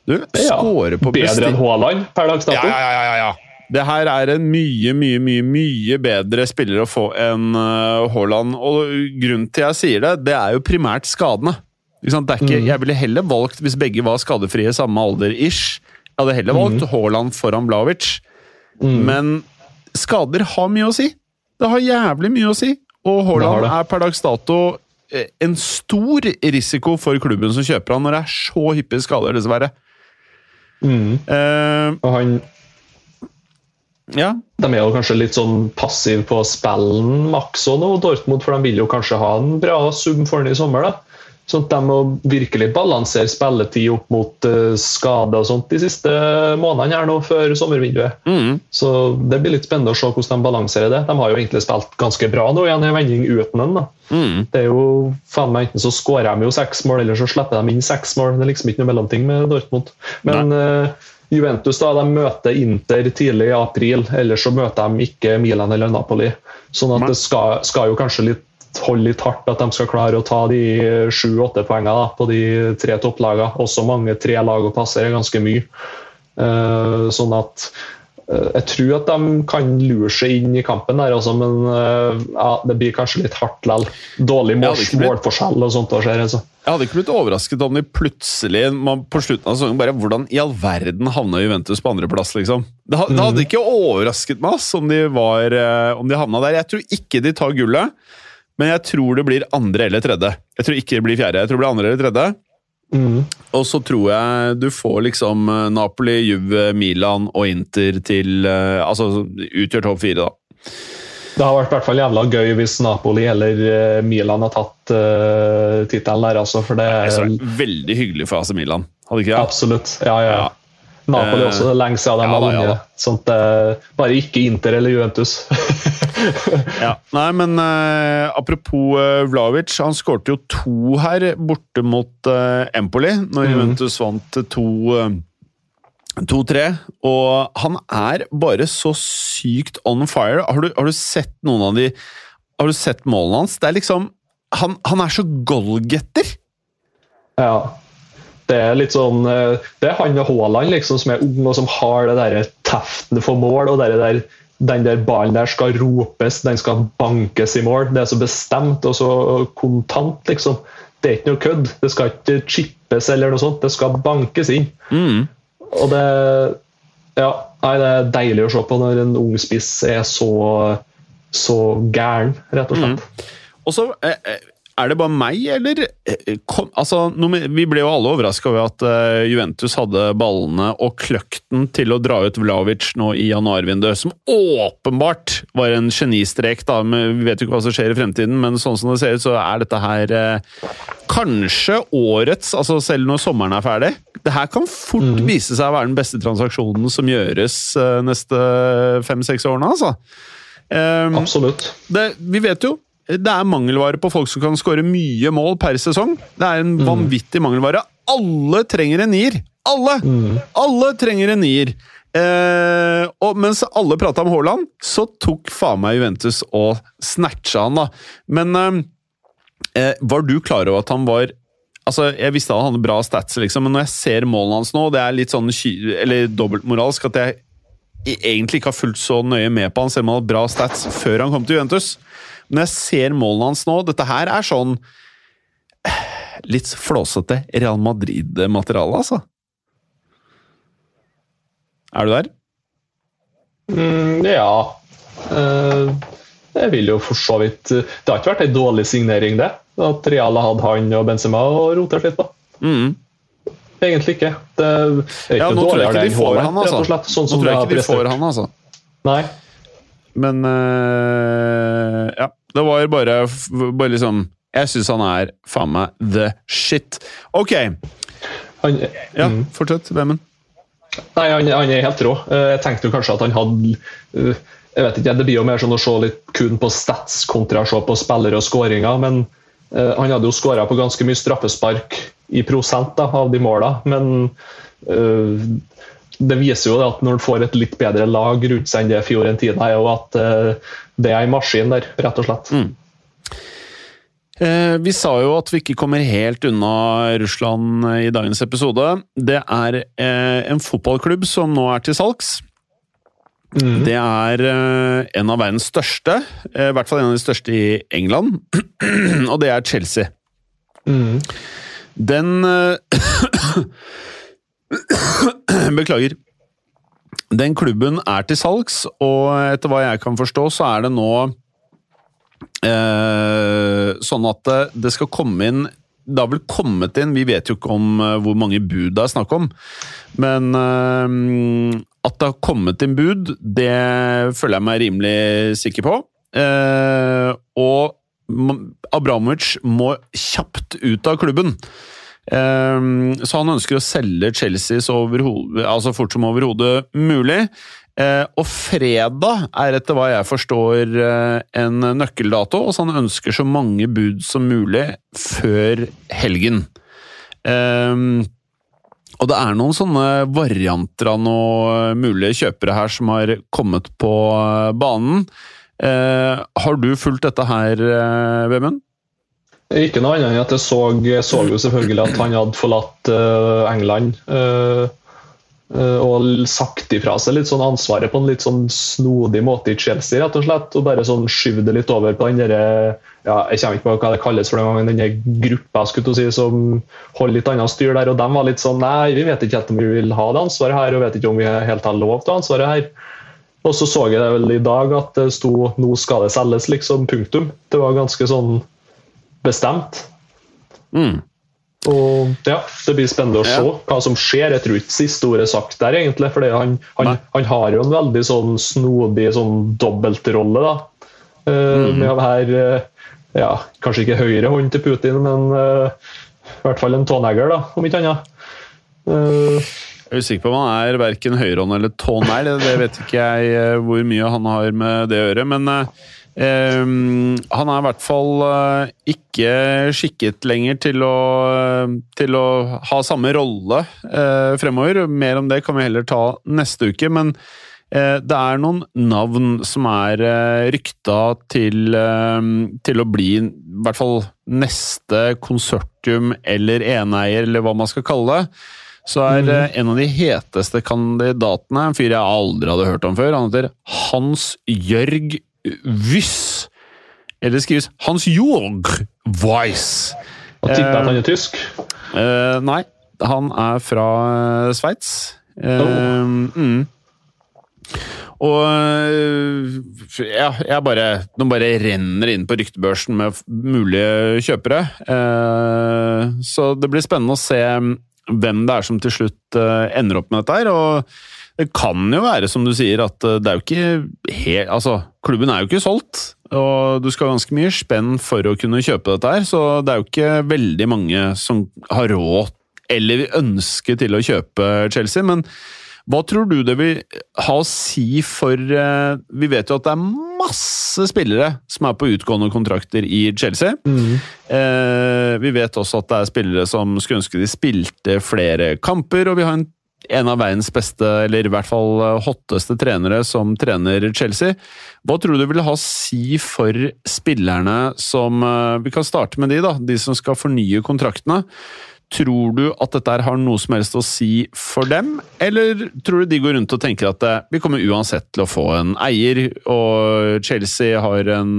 Du, ja, bedre enn Haaland per dags dato. Ja, ja, ja, ja. Det her er en mye, mye, mye mye bedre spiller å få enn uh, Haaland. Og grunnen til jeg sier det, det er jo primært skadene. Ikke ikke, Jeg ville heller valgt, hvis begge var skadefrie samme alder-ish, jeg hadde heller valgt Haaland foran Blavic. Men skader har mye å si. Det har jævlig mye å si. Og Haaland er per dags dato eh, en stor risiko for klubben som kjøper han når det er så hyppige skader, dessverre. Mm. Uh, Og han, ja, de er jo kanskje litt sånn passiv på spillen maks òg nå, Dortmund, for de vil jo kanskje ha en bra sum for den i sommer. da. Sånn at de må virkelig balansere spilletid opp mot uh, skade og sånt de siste månedene her nå før sommervinduet. mm, Så det blir litt spennende å se hvordan de balanserer det. De har jo egentlig spilt ganske bra nå igjen i vending uten den. da. mm. Det er jo faen meg Enten så skårer de jo seks mål, eller så slipper de inn seks mål. Det er liksom ikke noe mellomting med Dortmund. Men uh, Juventus da, de møter Inter tidlig i april, ellers så møter de ikke Milan eller Napoli. Sånn at Nei. det skal, skal jo kanskje litt, holde litt hardt at de skal klare å ta de sju-åtte poengene på de tre topplagene. Også mange tre lag å passere, ganske mye. Eh, sånn at eh, jeg tror at de kan lure seg inn i kampen, der, også, men eh, ja, det blir kanskje litt hardt likevel. Dårlig blitt- målforskjell og sånt. skjer, altså. Jeg hadde ikke blitt overrasket om de plutselig man, på slutten av sesongen bare Hvordan i all verden havna Juventus på andreplass, liksom? Det, det hadde ikke overrasket meg ass, om de, var, eh, om de havna der. Jeg tror ikke de tar gullet, men jeg tror det blir andre eller tredje. Jeg tror ikke det blir fjerde, jeg tror det blir andre eller tredje. Mm. Og så tror jeg du får liksom eh, Napoli, Juve, Milan og Inter til eh, Altså utgjør topp fire, da. Det har vært i hvert fall jævla gøy hvis Napoli eller eh, Milan har tatt uh, tittelen der, altså. For det er det er veldig hyggelig for AC Milan. Hadde ikke det? absolutt. Ja, ja. Ja. Napoli Eh, også, det er lenge siden de ja har vunnet. ja Sånt, Sånn bare ikke Inter eller Juventus. Ja. Nei, men uh, apropos uh, Vlavic, han skårte jo to her borte mot uh, Empoli, når mm. Juventus vant to, eh, 2-3. Og han er bare så sykt on fire. Har du, har du sett noen av de Har du sett målene hans? Det er liksom Han, han er så goalgetter! Ja. Det er litt sånn eh, Det er han og Haaland liksom, som er ung og som har det der teften for mål. og det der, Den der ballen der skal ropes, den skal bankes i mål. Det er så bestemt og så kontant, liksom. Det er ikke noe kødd. Det skal ikke chippes eller noe sånt. Det skal bankes inn. Mm. Og det Ja, nei, det er deilig å se på når en ung spiss er så så gæren, rett og slett. Og så eh, eh, er det bare meg, eller eh, kom, altså, Vi ble jo alle overraska over at eh, Juventus hadde ballene og kløkten til å dra ut Vlavic nå i januarvinduet, som åpenbart var en genistrek. da, Vi vet jo ikke hva som skjer i fremtiden, men sånn som det ser ut, så er dette her eh, kanskje årets altså Selv når sommeren er ferdig. Det her kan fort vise seg å være den beste transaksjonen som gjøres neste fem-seks årene, altså. Um, Absolutt. det, vi vet jo det er mangelvare på folk som kan skåre mye mål per sesong. Det er en vanvittig mangelvare. Alle trenger en nier! Alle! Alle trenger en nier! Eh, og mens alle prata om Haaland, så tok faen meg Juventus og snatcha han, da. Men eh, eh, var du klar over at han var Altså, Jeg visste han hadde bra stats, liksom, men når jeg ser målene hans nå, det er litt sånn eller dobbeltmoralsk at jeg egentlig ikke har fulgt så nøye med på han, selv om han hadde bra stats før han kom til Juventus. Når jeg ser målene hans nå Dette her er sånn litt flåsete Real Madrid-materiale, altså. Er du der? Mm, ja. Eh, jeg vil jo for så vidt Det har ikke vært ei dårlig signering, det. At Real har hatt han og Benzema og rotert litt på. Mm. Egentlig ikke. Det er ikke Ja, nå tror jeg ikke de får han, altså. slett. Sånn Nå tror jeg ikke de får han, altså. Nei. Men uh, Ja. Det var bare, bare liksom Jeg syns han er faen meg the shit. Ok. Han, Ja, mm. fortsett, Vemund. Nei, han, han er helt rå. Eh, Jeg tenkte jo kanskje at han hadde eh, jeg vet ikke, Det blir jo mer sånn å se litt kun på stats kontra å se på spillere og skåringer. Men eh, han hadde jo skåra på ganske mye straffespark i prosent da, av de måla. Men eh, det viser jo at når du får et litt bedre lag rundt seg enn det Fiorentina er, og at eh, det er en maskin der, rett og slett. Eh, vi sa jo at vi ikke kommer helt unna Russland i dagens episode. Det er eh, en fotballklubb som nå er til salgs. Mm. Det er eh, en av verdens største, i hvert fall en av de største i England, og det er Chelsea. Mm. Den Beklager. Den klubben er til salgs, og etter hva jeg kan forstå, så er det nå Eh, sånn at det, det skal komme inn Det har vel kommet inn Vi vet jo ikke om eh, hvor mange bud det er snakk om, men eh, at det har kommet inn bud, det føler jeg meg rimelig sikker på. Eh, og Abramovic må kjapt ut av klubben. Eh, så han ønsker å selge Chelsea så altså fort som overhodet mulig. Eh, og fredag er etter hva jeg forstår eh, en nøkkeldato, og så han ønsker så mange bud som mulig før helgen. Eh, og det er noen sånne varianter av noen mulige kjøpere her som har kommet på eh, banen. Har du fulgt dette her, Vemund? Ikke noe annet enn at jeg så, så jo selvfølgelig at han hadde forlatt eh, England. eh, eh, og sagt ifra seg litt sånn ansvaret på en litt sånn snodig måte i Chelsea, rett og slett. Og bare sånn skyvde det litt over på den derre ja, Jeg kommer ikke på hva det kalles for den gangen, denne gruppa skulle si, som holder litt annet styr der. Og de var litt sånn Nei, vi vet ikke helt om vi vil ha det ansvaret her, og vet ikke om vi helt har lov til ansvaret her. Og så så jeg det vel i dag at det sto 'nå skal det selges', liksom. Punktum. Det var ganske sånn bestemt. Mm. Og ja, Det blir spennende å se Ja. hva som skjer. Jeg tror ikke siste ordet er sagt der, egentlig. For han, han, han har jo en veldig sånn snodig sånn dobbeltrolle. da. Mm. Med å være eh, ja, kanskje ikke høyre hånd til Putin, men uh, i hvert fall en tånegler, da, om ikke annet. Uh, Jeg er usikker på om han er verken høyrehånd eller tånegl. Det, vet ikke jeg hvor mye han har med det å gjøre. Men eh, han er i hvert fall uh, ikke skikket lenger til å, til å ha samme rolle uh, fremover. Mer om det kan vi heller ta neste uke. men eh, det er noen navn som er rykta til, eh, til å bli i hvert fall neste konsortium eller eneeier, eller hva man skal kalle det. Så er eh, en av de heteste kandidatene en fyr jeg aldri hadde hørt om før. Han heter Hans Jørg Wyss. Eller skrives Hans Jorg Weiss. og tipper at han er tysk. Uh, nei, han er fra uh, Sveits. Eh, mm. Og eh, ja, jeg bare Nå bare renner inn på ryktebørsen med mulige kjøpere. Eh, så det blir spennende å se hvem det er som til slutt eh, ender opp med dette her. Og det kan jo være, som du sier, at eh, det er jo ikke helt Altså, klubben er jo ikke solgt. Og du skal ha ganske mye spenn for å kunne kjøpe dette her, så det er jo ikke veldig mange som har råd eller ønske til å kjøpe Chelsea. Men hva tror du det vil ha å si for eh, Vi vet jo at det er masse spillere som er på utgående kontrakter i Chelsea. Mm. vi vet også at det er spillere som skulle ønske de spilte flere kamper, og vi har en, en av verdens beste, eller i hvert fall eh, hotteste trenere som trener Chelsea. Hva tror du vil ha å si for spillerne som eh, Vi kan starte med de, da. De som skal fornye kontraktene. Tror du at dette har noe som helst å si for dem, eller tror du de går rundt og tenker at eh, vi kommer uansett til å få en eier, og Chelsea en,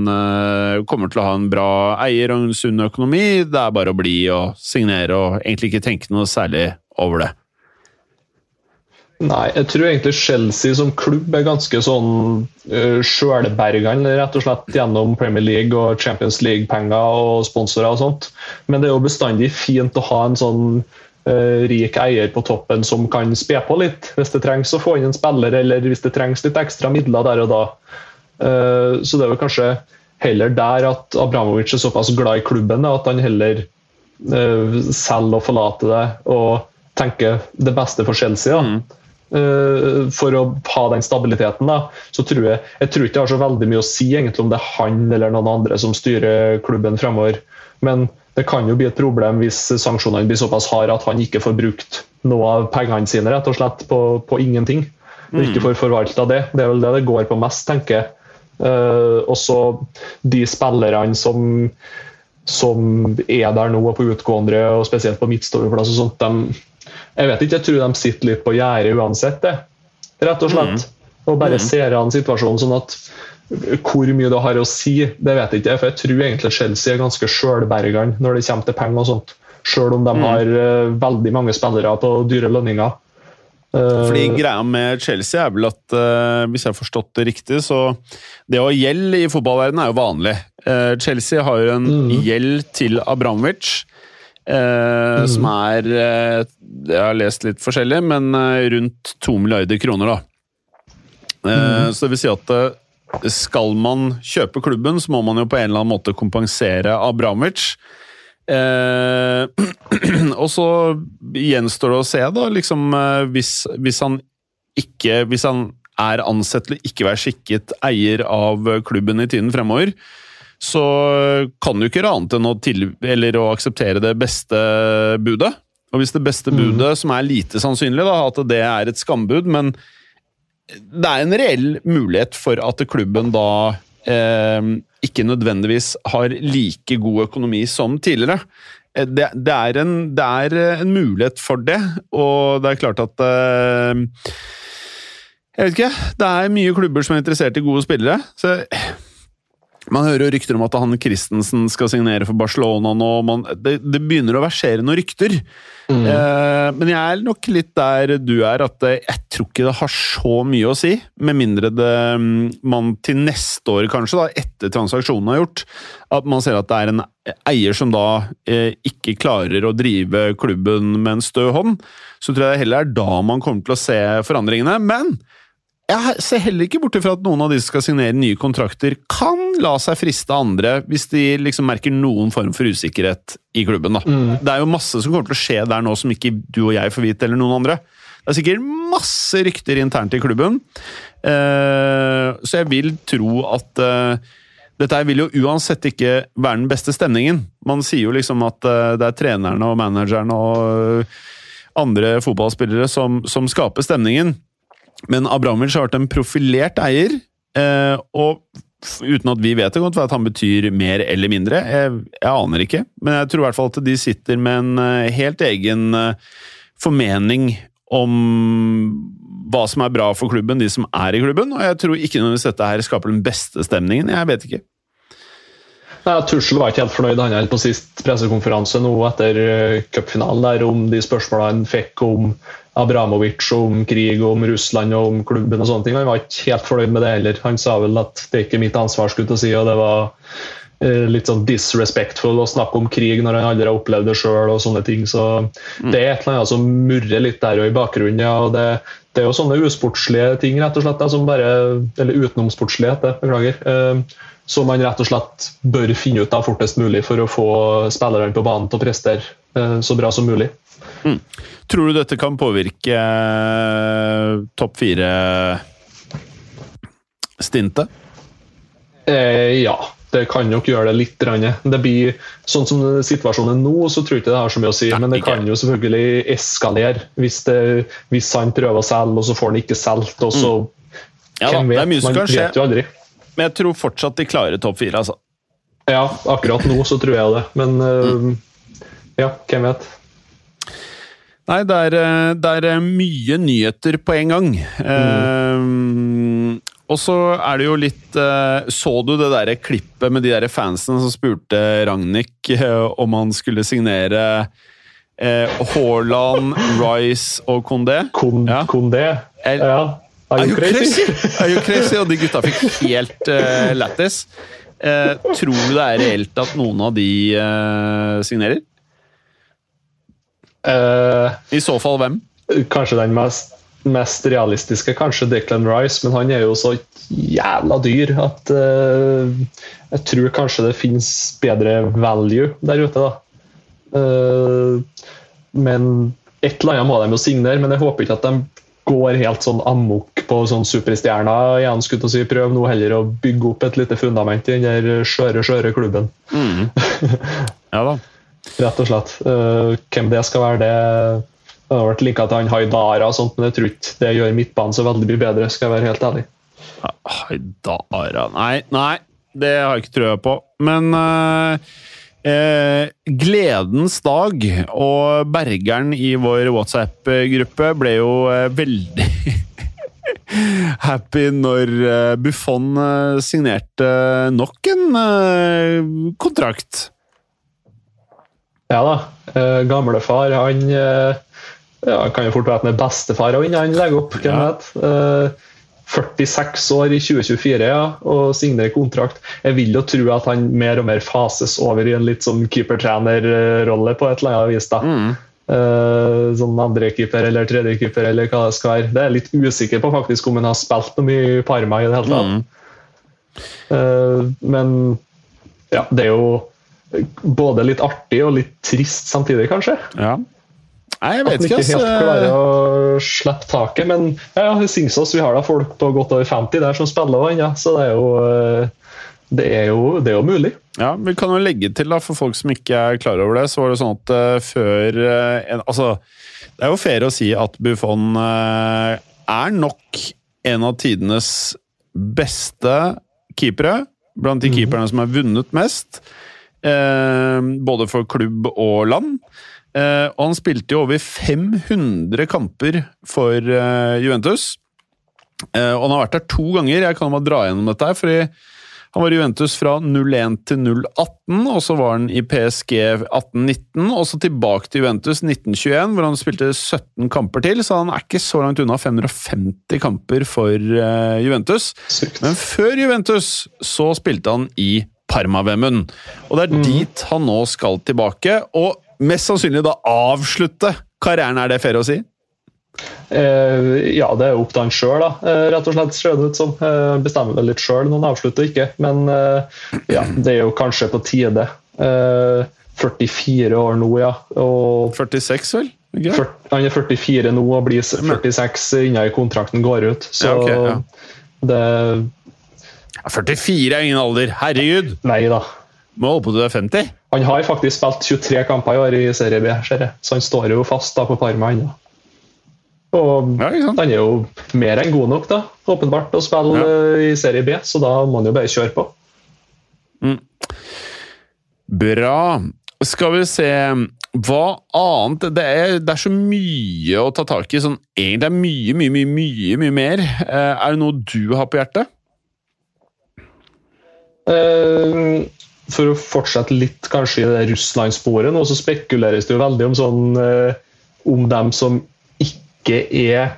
kommer til å ha en bra eier og en sunn økonomi, det er bare å bli og signere og egentlig ikke tenke noe særlig over det? Nei, jeg tror egentlig Chelsea som klubb er ganske sånn uh, sjølbergende, rett og slett gjennom Premier League og Champions League-penger og sponsorer og sånt. Men det er jo bestandig fint å ha en sånn uh, rik eier på toppen som kan spe på litt, hvis det trengs å få inn en spiller, eller hvis det trengs litt ekstra midler der og da. Uh, så det er vel kanskje heller der at Abramovic er såpass glad i klubben at han heller uh, selger og forlater det og tenker det beste for Chelsea. da. Eh, for å ha den stabiliteten, da, så tror jeg jeg tror ikke det har så veldig mye å si egentlig om det er han eller noen andre som styrer klubben fremover. Men det kan jo bli et problem hvis sanksjonene blir såpass harde at han ikke får brukt noe av pengene sine rett og slett på, på ingenting. Mm. ikke får forvalta det. Det er vel det det går på mest, tenker jeg. Uh, og så de spillerne som som er der nå på utgående, og spesielt på midtstopperplass og sånt, de, jeg vet ikke, jeg tror de sitter litt på gjerdet uansett, det. Rett og slett. Og bare ser an situasjonen sånn at hvor mye det har å si, det vet jeg ikke. For jeg tror egentlig Chelsea er ganske sjølbergende når det kommer til penger og sånt. Selv om de har uh, veldig mange spillere på dyre lønninger. Fordi Eh, greia med Chelsea er vel at, uh, hvis jeg har forstått det riktig, så Det å ha gjeld i fotballverdenen er jo vanlig. Chelsea har jo en mm. gjeld til Abramovic. Eh, Som er eh, Jeg har lest litt forskjellig, men eh, rundt to milliarder kroner, da. Mm. Så det vil si at skal man kjøpe klubben, så må man jo på en eller annen måte kompensere Abramovic. Eh, og så gjenstår det å se, da, liksom hvis, hvis han ikke Hvis han er ansett til ikke være skikket eier av klubben i tiden fremover, så kan du ikke gjøre annet enn å, til, eller å akseptere det beste budet. Og hvis det beste budet, som er lite sannsynlig, da, at det er et skambud, men det er en reell mulighet for at klubben da eh, ikke nødvendigvis har like god økonomi som tidligere. Eh, Det, det, er en, det er en mulighet for det, og det er klart at eh, Jeg vet ikke. Det er mye klubber som er interessert i gode spillere. så man hører jo rykter om at han Christensen skal signere for Barcelona nå. Man, det, det begynner å versere noen rykter. Eh, men jeg er nok litt der du er, at eh, jeg tror ikke det har så mye å si. Med mindre det, mm, man til neste år, kanskje, da, etter transaksjonen er gjort, at man ser at det er en eier som da eh, ikke klarer å drive klubben med en stø hånd. Så tror jeg det heller er da man kommer til å se forandringene. Men jeg ser heller ikke bort fra at noen av de som skal signere nye kontrakter, kan la seg friste av andre hvis de liksom merker noen form for usikkerhet i klubben. Da. Det er jo masse som kommer til å skje der nå som ikke du og jeg får vite, eller noen andre. Det er sikkert masse rykter internt i klubben, eh, så jeg vil tro at eh, dette vil jo uansett ikke være den beste stemningen. Man sier jo liksom at eh, det er trenerne og managerne og eh, andre fotballspillere som, som skaper stemningen. Men Abramovic har vært en profilert eier, eh, og uten at vi vet det godt, at han betyr mer eller mindre. Jeg, jeg aner ikke, men jeg tror i hvert fall at de sitter med en eh, helt egen eh, formening om hva som er bra for klubben, de som er i klubben, og jeg tror ikke nødvendigvis dette her skaper den beste stemningen. Jeg vet ikke. Nei, Tussel var ikke helt fornøyd han på sist pressekonferanse nå etter cupfinalen der om de spørsmålene han fikk om Abramovic, om krig, om Russland og om klubben og sånne ting. Han var ikke helt fornøyd med det heller. Han sa vel at det er ikke mitt ansvar, skulle jeg til å si, og det var eh, litt sånn disrespectful å snakke om krig når han aldri har opplevd det sjøl og. Så det er et eller annet som murrer litt der og i bakgrunnen. ja, og det, det er jo sånne usportslige ting, rett og slett, som bare, eller utenomsportslighet, det, beklager. eh, som man rett og slett bør finne ut av fortest mulig for å få spillerne på banen til å prestere eh, så bra som mulig. Tror du dette kan påvirke eh, topp fire-stintet? Eh, ja, det kan nok gjøre det litt. Det blir, sånn som situasjonen nå, så tror jeg ikke det har så mye å si. Men det kan jo selvfølgelig eskalere hvis, det, hvis han prøver å selge, og så får han ikke solgt. og så Ja hvem vet? Man skje, vet jo aldri. men jeg tror fortsatt de klarer topp fire. altså. Ja, akkurat nå så tror jeg det. Men mm. ja, hvem vet? Nei, det er, eh, det er eh, mye nyheter på en gang. Eh, og så er det jo litt eh, Så du det der klippet med de der fansene som spurte Ragnhild eh, om han skulle signere eh, Haaland, Rice og Condé? Condé, Ja. Er- you crazy? Are you crazy? Og de gutta fikk helt uh, lættis. Eh, tror du det er reelt at noen av de eh, signerer? Uh, I så fall hvem? kanskje den mest, mest realistiske, kanskje Declan Rice, men han er jo så jævla dyr at uh, jeg tror kanskje det finnes bedre value der ute, da. Uh, men et eller annet må de jo signere, men jeg håper ikke at de går helt sånn amok på sånn superstjerner igjen. skulle jeg si. Prøv nå heller å bygge opp et lite fundament i den der skjøre, skjøre klubben. Ja da. Rett og slett. Uh, hvem det skal være, det det har vært linka til han Haidara, og sånt, men jeg tror ikke det gjør midtbanen så veldig mye bedre. skal jeg være helt ærlig. Haidara Nei, nei, det har jeg ikke trua på. Men uh, eh, Gledens dag og Bergeren i vår WhatsApp-gruppe ble jo eh, veldig happy når eh, Buffon eh, signerte nok en kontrakt. Ja da. Gamlefar han ja, Kan jo fort være at han er bestefar av innen han legger opp. hvem vet. Eh, 46 år i 2024 ja, og signerer kontrakt. Jeg vil jo tro at han mer og mer fases over i en litt sånn keepertrenerrolle på et eller annet vis. da. Mm. Uh, som andrekeeper eller tredjekeeper eller hva det skal være. Det er jeg litt usikker på faktisk om han har spilt noe mye i Parma i det hele tatt. Eh, men ja, det er jo både litt artig og litt trist samtidig, kanskje. Ja. Nei, jeg vet At ikke, ikke helt klarer å slippe taket. Men ja, i Singsås vi har da folk på godt over 50 der som spiller også ja, så det er jo eh, det er jo, det er jo mulig. Ja, Vi kan jo legge til, da, for folk som ikke er klar over det, så var det sånn at uh, før uh, en, Altså, det er jo fair å si at Buffon uh, er nok en av tidenes beste keepere. Blant de keeperne som har vunnet mest. Eh, både for klubb og land. Eh, og han spilte jo over 500 kamper for uh, Juventus. Uh, og han har vært der to ganger. Jeg kan bare dra gjennom dette. her, fordi han var i Juventus fra 01 til 018, og så var han i PSG 1819, og så tilbake til Juventus 1921, hvor han spilte 17 kamper til, så han er ikke så langt unna 550 kamper for Juventus. Sykt. Men før Juventus så spilte han i Parma-Vemund, og det er dit han nå skal tilbake, og mest sannsynlig da avslutte karrieren, er det fair å si? Eh, ja, det er jo opp til han sjøl, rett og slett. ser det ut som. Eh, bestemmer vel litt sjøl, noen avslutter ikke. Men eh, ja, det er jo kanskje på tide. Eh, 44 år nå, ja. Og 46, vel? Okay. 40, han er 44 nå og blir 46 innen kontrakten går ut. Så Ja, okay, ja. det Ja, 44 er ingen alder, herregud! Nei da. Må holde på til du er 50. Han har faktisk spilt 23 kamper i år i Serie B, ser jeg. så han står jo fast da på Parma ennå. Og Ja, han er jo mer enn god nok, da, åpenbart, å spille Ja. eh, i Serie B, så da må han jo bare kjøre på. Bra. Skal vi se Hva annet Det er, det er så mye å ta tak i. Sånn, egentlig er mye, mye, mye, mye, mye mer. Eh, er det noe du har på hjertet? Eh, For å fortsette litt kanskje i det Russland-sporet, nå så spekuleres det jo veldig om sånn eh, om dem som ikke er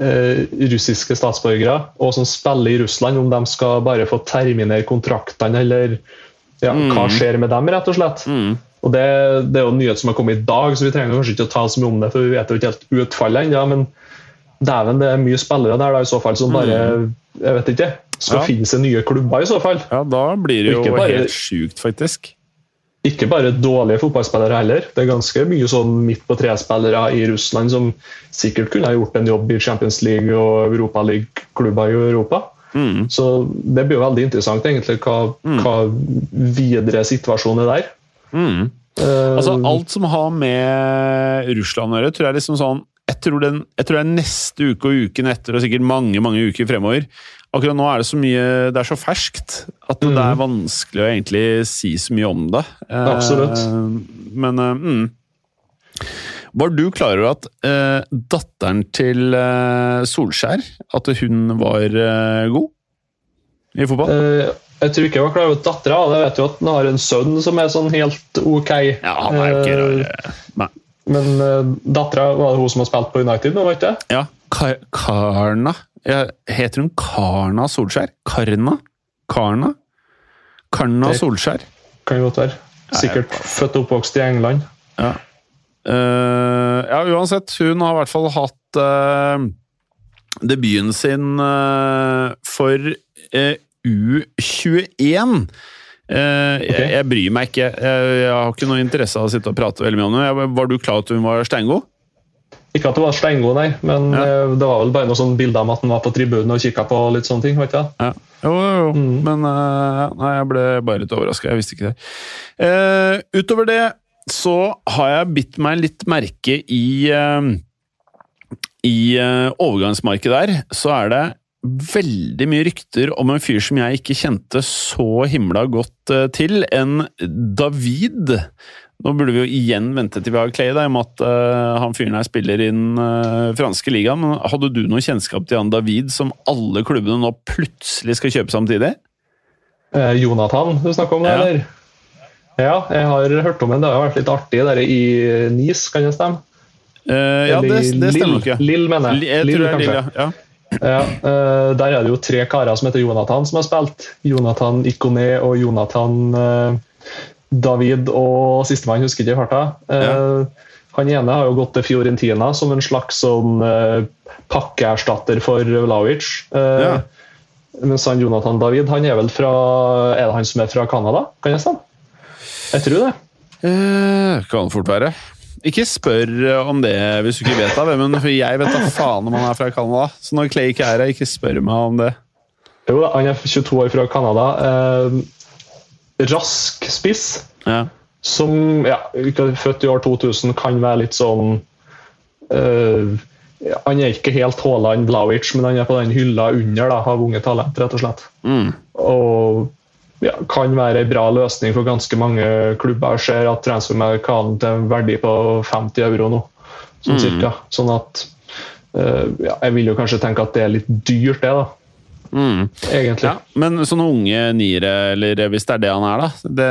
eh, russiske statsborgere, og som spiller i Russland, om de skal bare få terminere kontraktene, eller ja, hva skjer med dem, rett og slett. Og det, det er jo en nyhet som har kommet i dag, så vi trenger kanskje ikke å ta så mye om det, for vi vet jo ikke helt utfallet ennå. men dæven, det er mye spillere der da, i så fall som bare jeg vet ikke, skal Ja. finne seg nye klubber, i så fall. Ja, da blir det jo bare- helt sjukt, faktisk. Ikke bare dårlige fotballspillere heller. Det er ganske mye sånn midt på tre-spillere i Russland som sikkert kunne ha gjort en jobb i Champions League og Europaliga-klubber i Europa. Så det blir jo veldig interessant egentlig hva, hva videre situasjonen er der. Mm. Uh, Altså, alt som har med Russland å gjøre, tror jeg liksom sånn jeg tror, den, jeg tror det er neste uke og uken etter, og sikkert mange mange uker fremover. Akkurat nå er det så mye Det er så ferskt at det er vanskelig å egentlig si så mye om det. Eh, Absolutt. Men eh, mm. Var du klar over at eh, datteren til eh, Solskjær At hun var eh, god i fotball? eh, jeg tror ikke jeg var klar over dattera. Jeg vet jo at han har en sønn som er sånn helt ok. ja, han er jo ikke Eh, rar. Nei. Men uh, dattera var det hun som har spilt på United nå, var ikke det? Ja, Kar Karna. Ja, heter hun Karna Solskjær? Karna? Karna? Karna Det- Solskjær. Kan godt være. Sikkert født og oppvokst i England. Ja. Uh, ja, uansett. Hun har i hvert fall hatt uh, debuten sin uh, for eh, U21. Eh, jeg, jeg bryr meg ikke. Jeg, jeg har ikke noe interesse av å sitte og prate veldig mye om det. Jeg, var du klar over at hun var steingod? Ikke at det var steingod, nei, men Ja. eh, det var vel bare noen sånne bilder om at han var på tribunen og kikka på litt sånne ting. vet du? Ja. Jo, jo, jo. Men eh, nei, jeg ble bare litt overraska. Jeg visste ikke det. Uh, utover det så har jeg bitt meg litt merke i uh, I uh, overgangsmarkedet der, så er det veldig mye rykter om en fyr som jeg ikke kjente så himla godt til, en David. Nå burde vi jo igjen vente til vi har Clay, da, i og med at uh, han fyren her spiller i den uh, franske ligaen. Men hadde du noe kjennskap til han David, som alle klubbene nå plutselig skal kjøpe samtidig? Eh, Jonathan du snakker om, det, Ja. eller? Ja, jeg har hørt om den. Det har vært litt artig der i NIS, kan det stemme? Eh, ja, det, det stemmer nok. Lill, mener jeg. Jeg Lill, tror det er kanskje. Lill, ja. ja. Eh, Der er det jo tre karer som heter Jonathan, som har spilt. Jonathan Ikoné og Jonathan eh, David og sistemann, husker ikke i farta. Eh, Han ene har jo gått til Fiorentina som en slags sånn eh, pakkeerstatter for Vlaovic. Eh, Ja. Mens han Jonathan David han er vel fra Er det han som er fra Canada? Kan jeg stemme? Jeg tror det. Eh, kan fort være. Ikke spør om det hvis du ikke vet det, men for jeg vet da faen om han er fra Canada. Så når Clay ikke er her, ikke spør meg om det. Jo, da, han er 22 år fra Canada. Eh, rask spiss. Ja. som ja, født i år 2000, kan være litt sånn øh, Han er ikke helt Haaland Blawic, men han er på den hylla under da, av unge talent, rett og slett. Mm. Og ja, kan være en bra løsning for ganske mange klubber. Jeg ser at transfermarkedet til en verdi på 50 euro nå, sånn cirka. Sånn at øh, ja, Jeg vil jo kanskje tenke at det er litt dyrt, det, da. Mm. Egentlig. Ja, men sånne unge niere, eller hvis det er det han er, da det...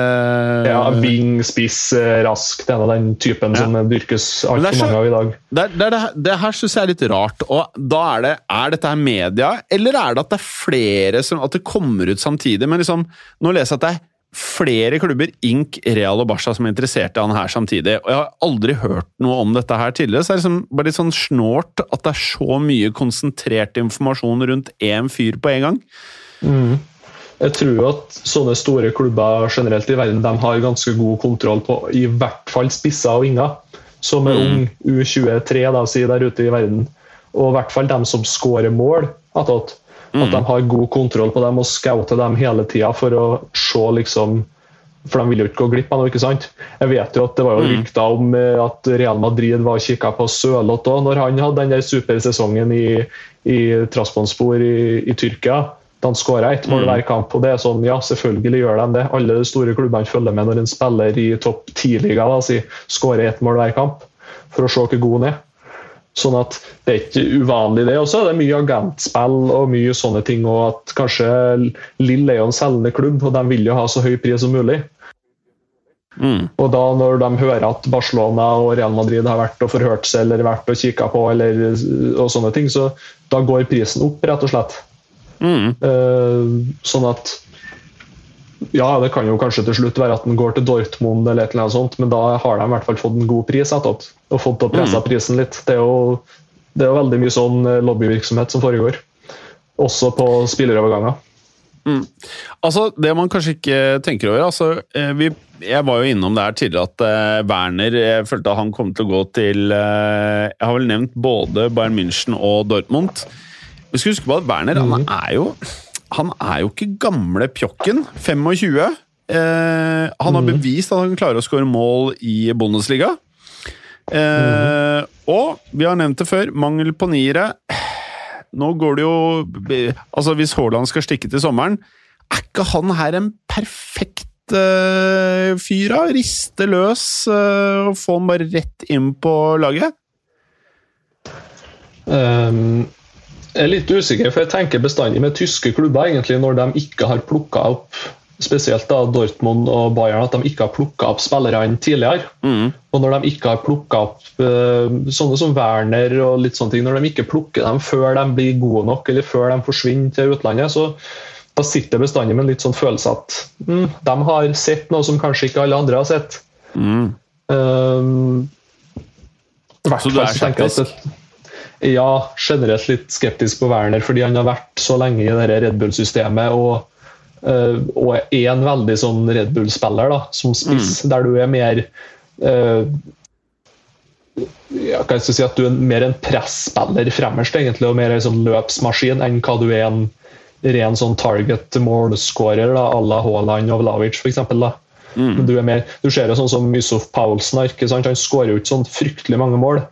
Ja, Wing, spiss, eh, rask. Det er den typen Ja. som dyrkes altfor mange av i dag. Det, det, det, det her syns jeg er litt rart. Og da er det Er dette her media, eller er det at det er flere som At det kommer ut samtidig? Men liksom, nå leser jeg at det er flere klubber, Ink, Real og Barca, som interesserte han her samtidig. Og jeg har aldri hørt noe om dette her tidligere, så det er liksom bare litt sånn snålt at det er så mye konsentrert informasjon rundt én fyr på en gang. Jeg tror at sånne store klubber generelt i verden de har ganske god kontroll på i hvert fall spisser og vinger, som er ung U23 da, si, der ute i verden. Og i hvert fall dem som skårer mål. Attåt. At de har god kontroll på dem og scouter dem hele tida for å se liksom For de vil jo ikke gå glipp av noe. ikke sant? Jeg vet jo at Det var jo rykter om eh, at Real Madrid var og kikka på Sørloth òg, når han hadde den der supersesongen i, i Trasponspor i, i Tyrkia. Han skåra ett mål hver kamp. og det er sånn, ja, Selvfølgelig gjør de det. Alle de store klubbene følger med når en spiller i topp ti-liga si, skårer ett mål hver kamp, for å se hvor god han er. Sånn at Det er ikke uvanlig, det. Og så er det mye agentspill og mye sånne ting. og at Kanskje Lill er jo en selgende klubb, og de vil jo ha så høy pris som mulig. Mm. Og da når de hører at Barcelona og Real Madrid har vært og forhørt seg eller vært og kikka på, eller, og sånne ting, så da går prisen opp, rett og slett. Mm. Uh, sånn at Ja, det kan jo kanskje til slutt være at den går til Dortmund, eller et eller annet sånt, men da har de i hvert fall fått en god pris etterpå. Og fått opp pressa prisen litt. Det er, jo, det er jo veldig mye sånn eh, lobbyvirksomhet som foregår. Også på spilleroverganger. Altså, Det man kanskje ikke tenker over altså, eh, vi, Jeg var jo innom det her tidligere at uh, Werner Jeg følte at han kom til å gå til uh, Jeg har vel nevnt både Bayern München og Dortmund. Vi skal huske på at Werner han er jo Han er jo ikke gamle pjokken. 25. Eh, han har bevist at han klarer å skåre mål i Bundesliga. Eh, Og vi har nevnt det før, mangel på niere. Nå går det jo Altså, hvis Haaland skal stikke til sommeren, er ikke han her en perfekt uh, fyr, da? Riste løs eh, og få han bare rett inn på laget? Um, jeg er litt usikker, for jeg tenker bestandig med tyske klubber, egentlig, når de ikke har plukka opp spesielt da Dortmund og Bayern, at de ikke har plukka opp spillerne tidligere. Og når de ikke har plukka opp eh, sånne som Werner og litt sånne ting, når de ikke plukker dem før de blir gode nok, eller før de forsvinner til utlandet, så da sitter jeg bestandig med en litt sånn følelse at mm, de har sett noe som kanskje ikke alle andre har sett. Um, Så du er skeptisk? Ja, generelt litt skeptisk på Werner, fordi han har vært så lenge i det Red Bull-systemet og, eh, og er en veldig sånn Red Bull-spiller da, som spiss, der du er mer eh, ja, kan jeg si at Du er mer en presspiller fremmerst egentlig, og mer en sånn løpsmaskin enn hva du er en ren sånn target målskårer à la Haaland og Vlavic f.eks. Mm. du, er mer, du ser jo sånn som Yusuf Paulsen han skårer jo ikke sånn fryktelig mange mål.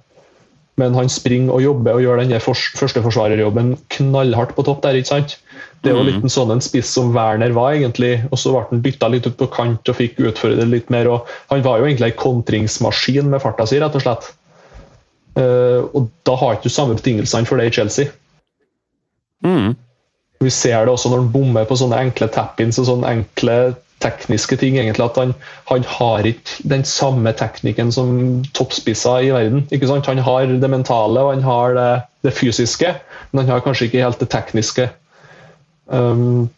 Men han springer og jobber og gjør den der fors- førsteforsvarerjobben knallhardt på topp der. ikke sant? Det er jo litt en sånn en spiss som Werner var, egentlig. Og så ble han bytta litt ut på kant og fikk utføre det litt mer. og Han var jo egentlig en kontringsmaskin med farta si, rett og slett. Eh, og da har ikke du samme betingelsene for det i Chelsea. Mm. Vi ser det også når han bommer på sånne enkle tap-ins og sånne enkle tekniske ting. egentlig, At han, han har ikke den samme teknikken som toppspisser i verden. ikke sant? Han har det mentale og han har det, det fysiske, men han har kanskje ikke helt det tekniske. Um,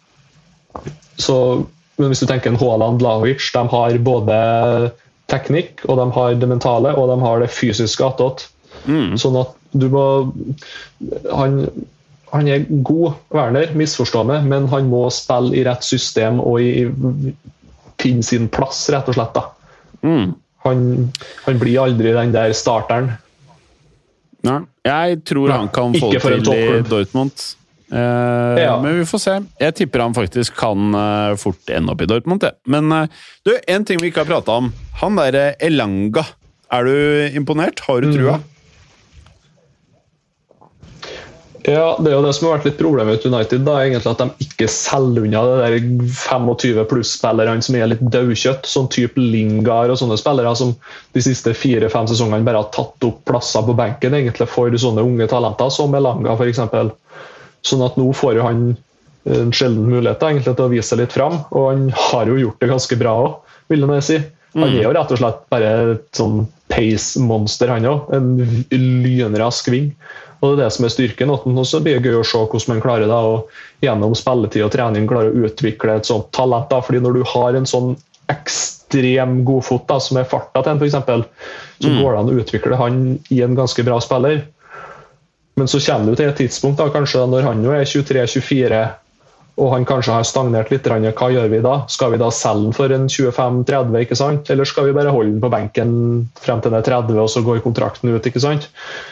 så men hvis du tenker en Haaland Lavic, de har både teknikk, og de har det mentale, og de har det fysiske attåt. Mm. Sånn at du må han, han er god, Werner, misforstå meg, men han må spille i rett system og i, finne sin plass, rett og slett. da. Mm. Han, han blir aldri den der starteren. Nei, jeg tror Nei, han kan få det til i. Dortmund. Uh, Ja. Men vi får se. Jeg tipper han faktisk kan uh, fort ende opp i Dortmund. Ja. Men uh, du, en ting vi ikke har prata om. Han derre Elanga. Er du imponert? Har du trua? Mm. Ja, Det er jo det som har vært litt problemet med United. da, egentlig At de ikke selger unna det der 25 pluss-spillerne som er litt daukjøtt. Sånn type Lingard og sånne spillere som de siste fire-fem sesongene bare har tatt opp plasser på benken egentlig for sånne unge talenter, som Elanga f.eks. Sånn at nå får jo han en sjelden mulighet egentlig til å vise seg litt fram. Og han har jo gjort det ganske bra òg, vil jeg si. Han er jo rett og slett bare et sånn pace-monster, han òg. En lynrask ving. Og det er det som er styrken. Og så blir det gøy å se hvordan man klarer det, og gjennom spilletid og trening klarer å utvikle et sånt talent. da, fordi når du har en sånn ekstrem godfot da, som er farta til en, f.eks., så går det an å utvikle han i en ganske bra spiller. Men så kommer du til et tidspunkt, da, kanskje når han jo er 23-24 og han kanskje har stagnert litt, hva gjør vi da? Skal vi da selge den for en 25-30, ikke sant? eller skal vi bare holde den på benken frem til den er 30 og så går kontrakten ut? ikke sant?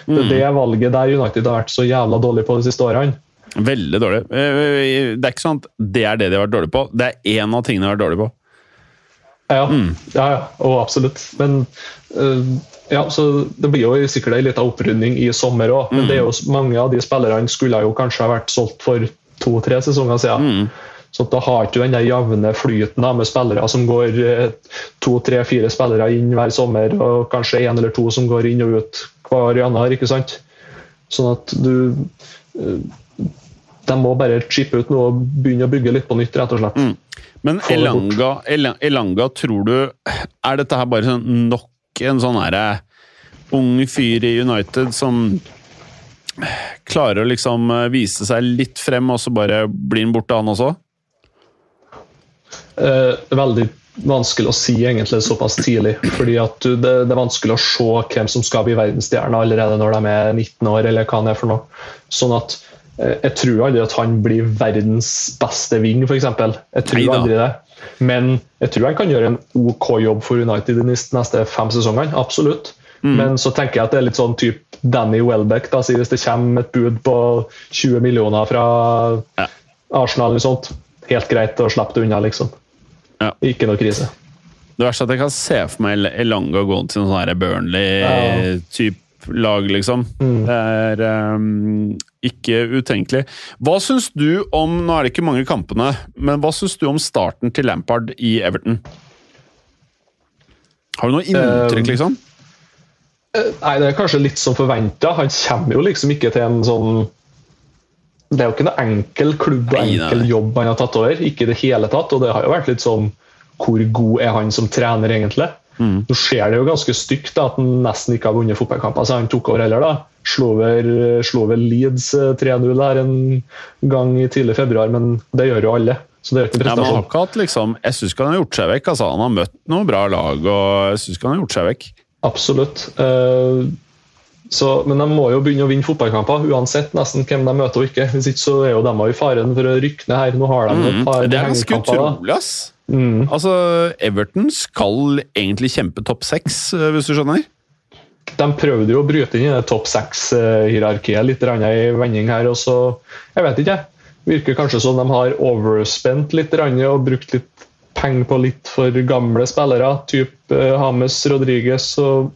Det er det valget der United har vært så jævla dårlig på de siste årene. Veldig dårlig. Eh, Det er ikke sånn at det er det de har vært dårlige på. Det er én av tingene de har vært dårlige på. Ja, ja, ja, og absolutt. Men ja, så Det blir jo sikkert en liten opprydning i sommer òg, men det er jo mange av de spillerne skulle jo kanskje ha vært solgt for to-tre sesonger siden. Så da har ikke du den der jevne flyten med spillere som går eh, to, tre, fire spillere inn hver sommer, og kanskje én eller to som går inn og ut hver januar. ikke sant? Sånn at du øh, De må bare chippe ut noe og begynne å bygge litt på nytt, rett og slett. Men Elanga, Elanga, tror du Er dette her bare sånn nok en sånn herre ung fyr i United som klarer å liksom eh, vise seg litt frem, og så bare blir han borte, han også? Eh, veldig vanskelig å si egentlig såpass tidlig. fordi at du, det, det er vanskelig å se hvem som skal bli verdensstjerne allerede når de er 19 år, eller hva det er for noe. Sånn at eh, Jeg tror aldri at han blir verdens beste wing, f.eks. Jeg tror Neida. aldri det. Men jeg tror han kan gjøre en OK jobb for United de neste fem sesongene. Absolutt. Men så tenker jeg at det er litt sånn type Danny Welbeck. da, si Hvis det kommer et bud på 20 millioner fra Ja. Arsenal eller sånt, helt greit å slippe det unna, liksom. Ja. Ikke noe krise. Det verste er at jeg kan se for meg Elanga gå til en sånn Burnley-type lag, liksom. Det er um, ikke utenkelig. Hva syns du om Nå er det ikke mange kampene, men hva syns du om starten til Lampard i Everton? Har du noe inntrykk, Um, liksom? Nei, Det er kanskje litt som forventa. Han kommer jo liksom ikke til en sånn Det er jo ikke noe enkel klubb og enkel jobb han har tatt over. Ikke i det hele tatt. Og det har jo vært litt sånn Hvor god er han som trener, egentlig? Mm. Nå ser det jo ganske stygt da, at han nesten ikke har vunnet fotballkamper siden han tok over heller. da. Slo over, Leeds eh, 3-0 her en gang i tidlig februar, men det gjør jo alle. Så det er ikke en Ja, men prestasjon. hatt liksom Jeg syns ikke han har gjort seg vekk. Altså, han har møtt noen bra lag, og jeg syns ikke han har gjort seg vekk. Absolutt. Eh, så, men de må jo begynne å vinne fotballkamper, uansett nesten hvem de møter og ikke. Hvis ikke så er jo de i faren for å rykke ned her. Nå har de et par Mm. Det er ganske utrolig, ass. Mm. Altså, Everton skal egentlig kjempe topp seks, eh, hvis du skjønner? De prøvde jo å bryte inn i topp seks-hierarkiet litt grann i vending her. og så, Jeg vet ikke, jeg. Virker kanskje som de har overspent litt og brukt litt penger på litt for gamle spillere. Typ eh, James Rodriguez og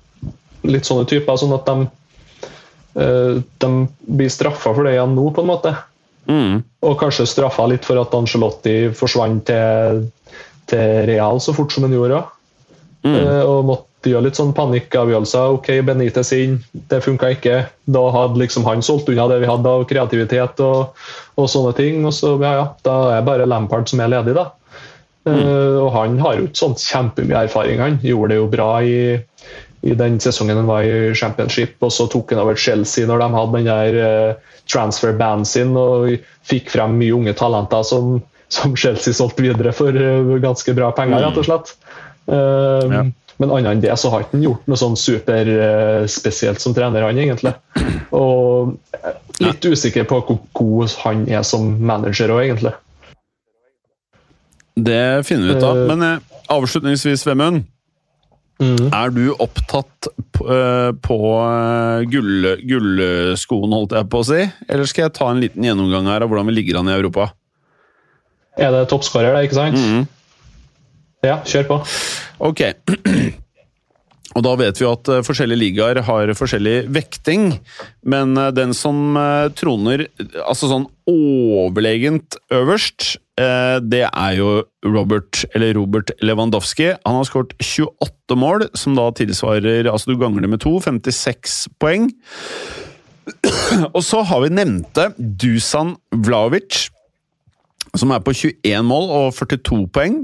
litt sånne typer. Sånn at de, eh, de blir straffa for det igjen nå, på en måte. Mm. Og kanskje straffa litt for at Angelotti forsvant til, til Real så fort som han gjorde. Eh, og måtte gjøre litt sånn panikkavgjørelser. Ok, Benitez inn, det funka ikke. Da hadde liksom han solgt unna det vi hadde av kreativitet og, og sånne ting. Og så, ja, ja, da er bare Lampard som er ledig, da. Uh, og han har jo ikke sånn kjempemye erfaring. Han gjorde det jo bra i, i den sesongen han var i championship, og så tok han over Chelsea når de hadde den der uh, transfer banden sin og fikk frem mye unge talenter som, som Chelsea solgte videre for uh, ganske bra penger, rett og slett. Ja. Men annet enn det så har han gjort noe sånn superspesielt som trener, han egentlig. Og litt usikker på hvor god han er som manager òg, egentlig. Det finner vi ut av. Eh. Men eh, avslutningsvis, Vemund. Mm. Er du opptatt på, uh, på gull, gullskoen, holdt jeg på å si? Eller skal jeg ta en liten gjennomgang her av hvordan vi ligger an i Europa? Er det toppskårer, det, ikke sant? Mm. Ja, kjør på. Ok. Og da vet vi at forskjellige ligaer har forskjellig vekting, men den som troner altså sånn overlegent øverst, Eh, det er jo Robert, eller Robert Lewandowski. Han har skåret 28 mål, som da tilsvarer Altså, du ganger det med to, 56 poeng. Og så har vi nevnte Dusan Vlaovic, som er på 21 mål og 42 poeng.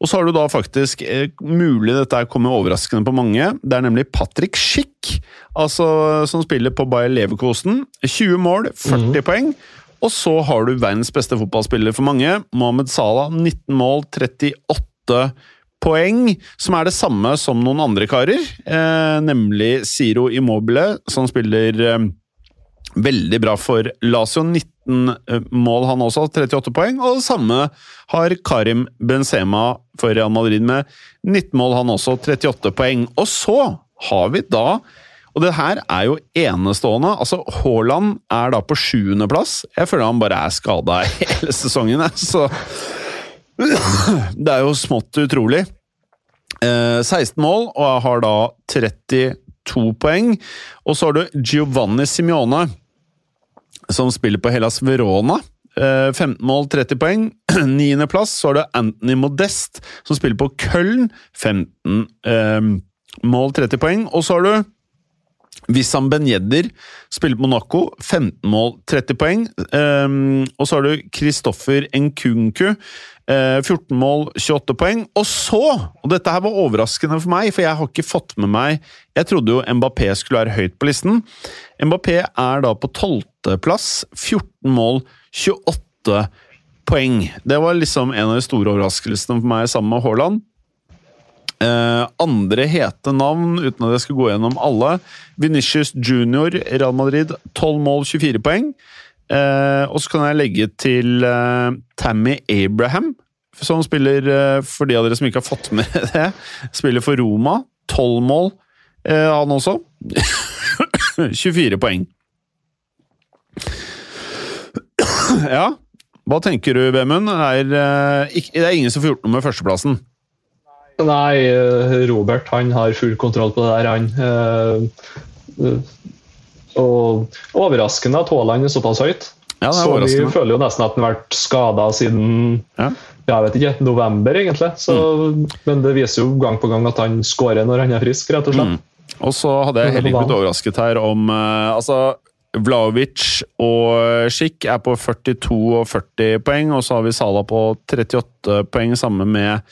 Og så har du da faktisk, eh, mulig dette kommer overraskende på mange, det er nemlig Patrick Schick, altså, som spiller på Bayer Leverkosen. 20 mål, 40 mm. poeng. Og så har du verdens beste fotballspiller for mange, Mohammed Salah. 19 mål, 38 poeng, som er det samme som noen andre karer. Eh, nemlig Siro Immobile, som spiller eh, veldig bra for Lazio. 19 eh, mål, han også, 38 poeng. Og det samme har Karim Benzema for Real Madrid med 19 mål, han også, 38 poeng. Og så har vi da og det her er jo enestående. Altså, Haaland er da på sjuendeplass. Jeg føler han bare er skada hele sesongen, så Det er jo smått utrolig. Eh, 16 mål, og har da 32 poeng. Og så har du Giovanni Simione, som spiller på Hellas Verona. 15 eh, mål, 30 poeng. Niendeplass så har du Anthony Modest, som spiller på Köln. 15 eh, mål, 30 poeng. Og så har du Wissam Benjedder, spiller på Monaco. 15 mål, 30 poeng. Eh, og så har du Kristoffer Nkunku. Uh, 14 mål, 28 poeng. Og så, og dette her var overraskende for meg, for jeg har ikke fått med meg Jeg trodde jo Mbappé skulle være høyt på listen. Mbappé er da på 12.-plass. 14 mål, 28 poeng. Det var liksom en av de store overraskelsene for meg sammen med Haaland. Uh, andre hete navn, uten at jeg skal gå gjennom alle. Venitius Junior, Real Madrid, 12 mål, 24 poeng. Uh, og så kan jeg legge til uh, Tammy Abraham, som spiller, for de av dere som ikke har fått med det, spiller for Roma. 12 mål, han også. 24 poeng. ja, hva tenker du, Bemund? Det, er ingen som får gjort noe med førsteplassen? Nei, Robert han har full kontroll på det der, han. Og overraskende at Haaland er såpass høyt. Ja, så vi føler jo nesten at han har vært skada siden ja. jeg vet ikke, november, egentlig. Så, mm. Men det viser jo gang på gang at han skårer når han er frisk, rett og slett. Mm. Og så hadde jeg heller ikke blitt overrasket her om uh, altså Vlaovic og Schick er på 42 og 40 poeng, og så har vi Sala på 38 poeng, sammen med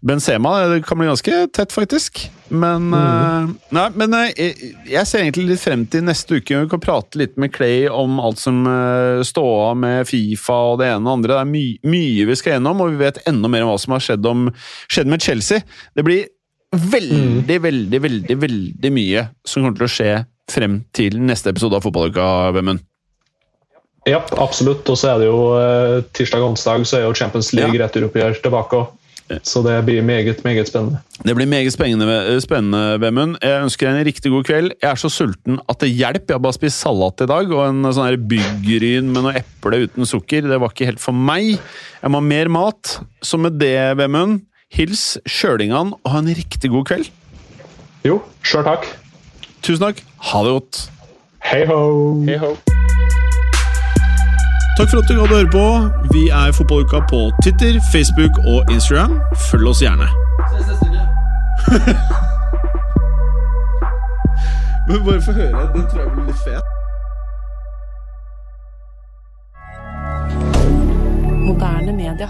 Benzema det kan bli ganske tett, faktisk. Men, mm. uh, nei, men uh, jeg, jeg, ser egentlig litt frem til neste uke. Vi kan prate litt med Clay om alt som uh, står av med Fifa og det ene og andre. Det er my mye vi skal gjennom, og vi vet enda mer om hva som har skjedd, om, skjedd med Chelsea. Det blir veldig, mm. veldig, veldig, veldig mye som kommer til å skje frem til neste episode av Fotballuka, Vemund. Ja, absolutt. Og så er det jo tirsdag og onsdag så er jo Champions League ja. returoppgjør tilbake. Så det blir meget meget spennende. Det blir meget spennende, spennende Vemund. Jeg ønsker deg en riktig god kveld. Jeg er så sulten at det hjelper. Jeg har bare spist salat i dag, og en sånn her byggryn med noe eple uten sukker. Det var ikke helt for meg. Jeg må ha mer mat. Så med det, Vemund, hils Sjølingan og ha en riktig god kveld. Jo, sjøl takk. Tusen takk. Ha det godt. Hei ho. Hei ho. Takk for at du gadd å høre på. Vi er Fotballuka på Twitter, Facebook og Instagram. Følg oss gjerne. Ses neste uke. Bare få høre. Den tror jeg blir litt fet. Moderne media.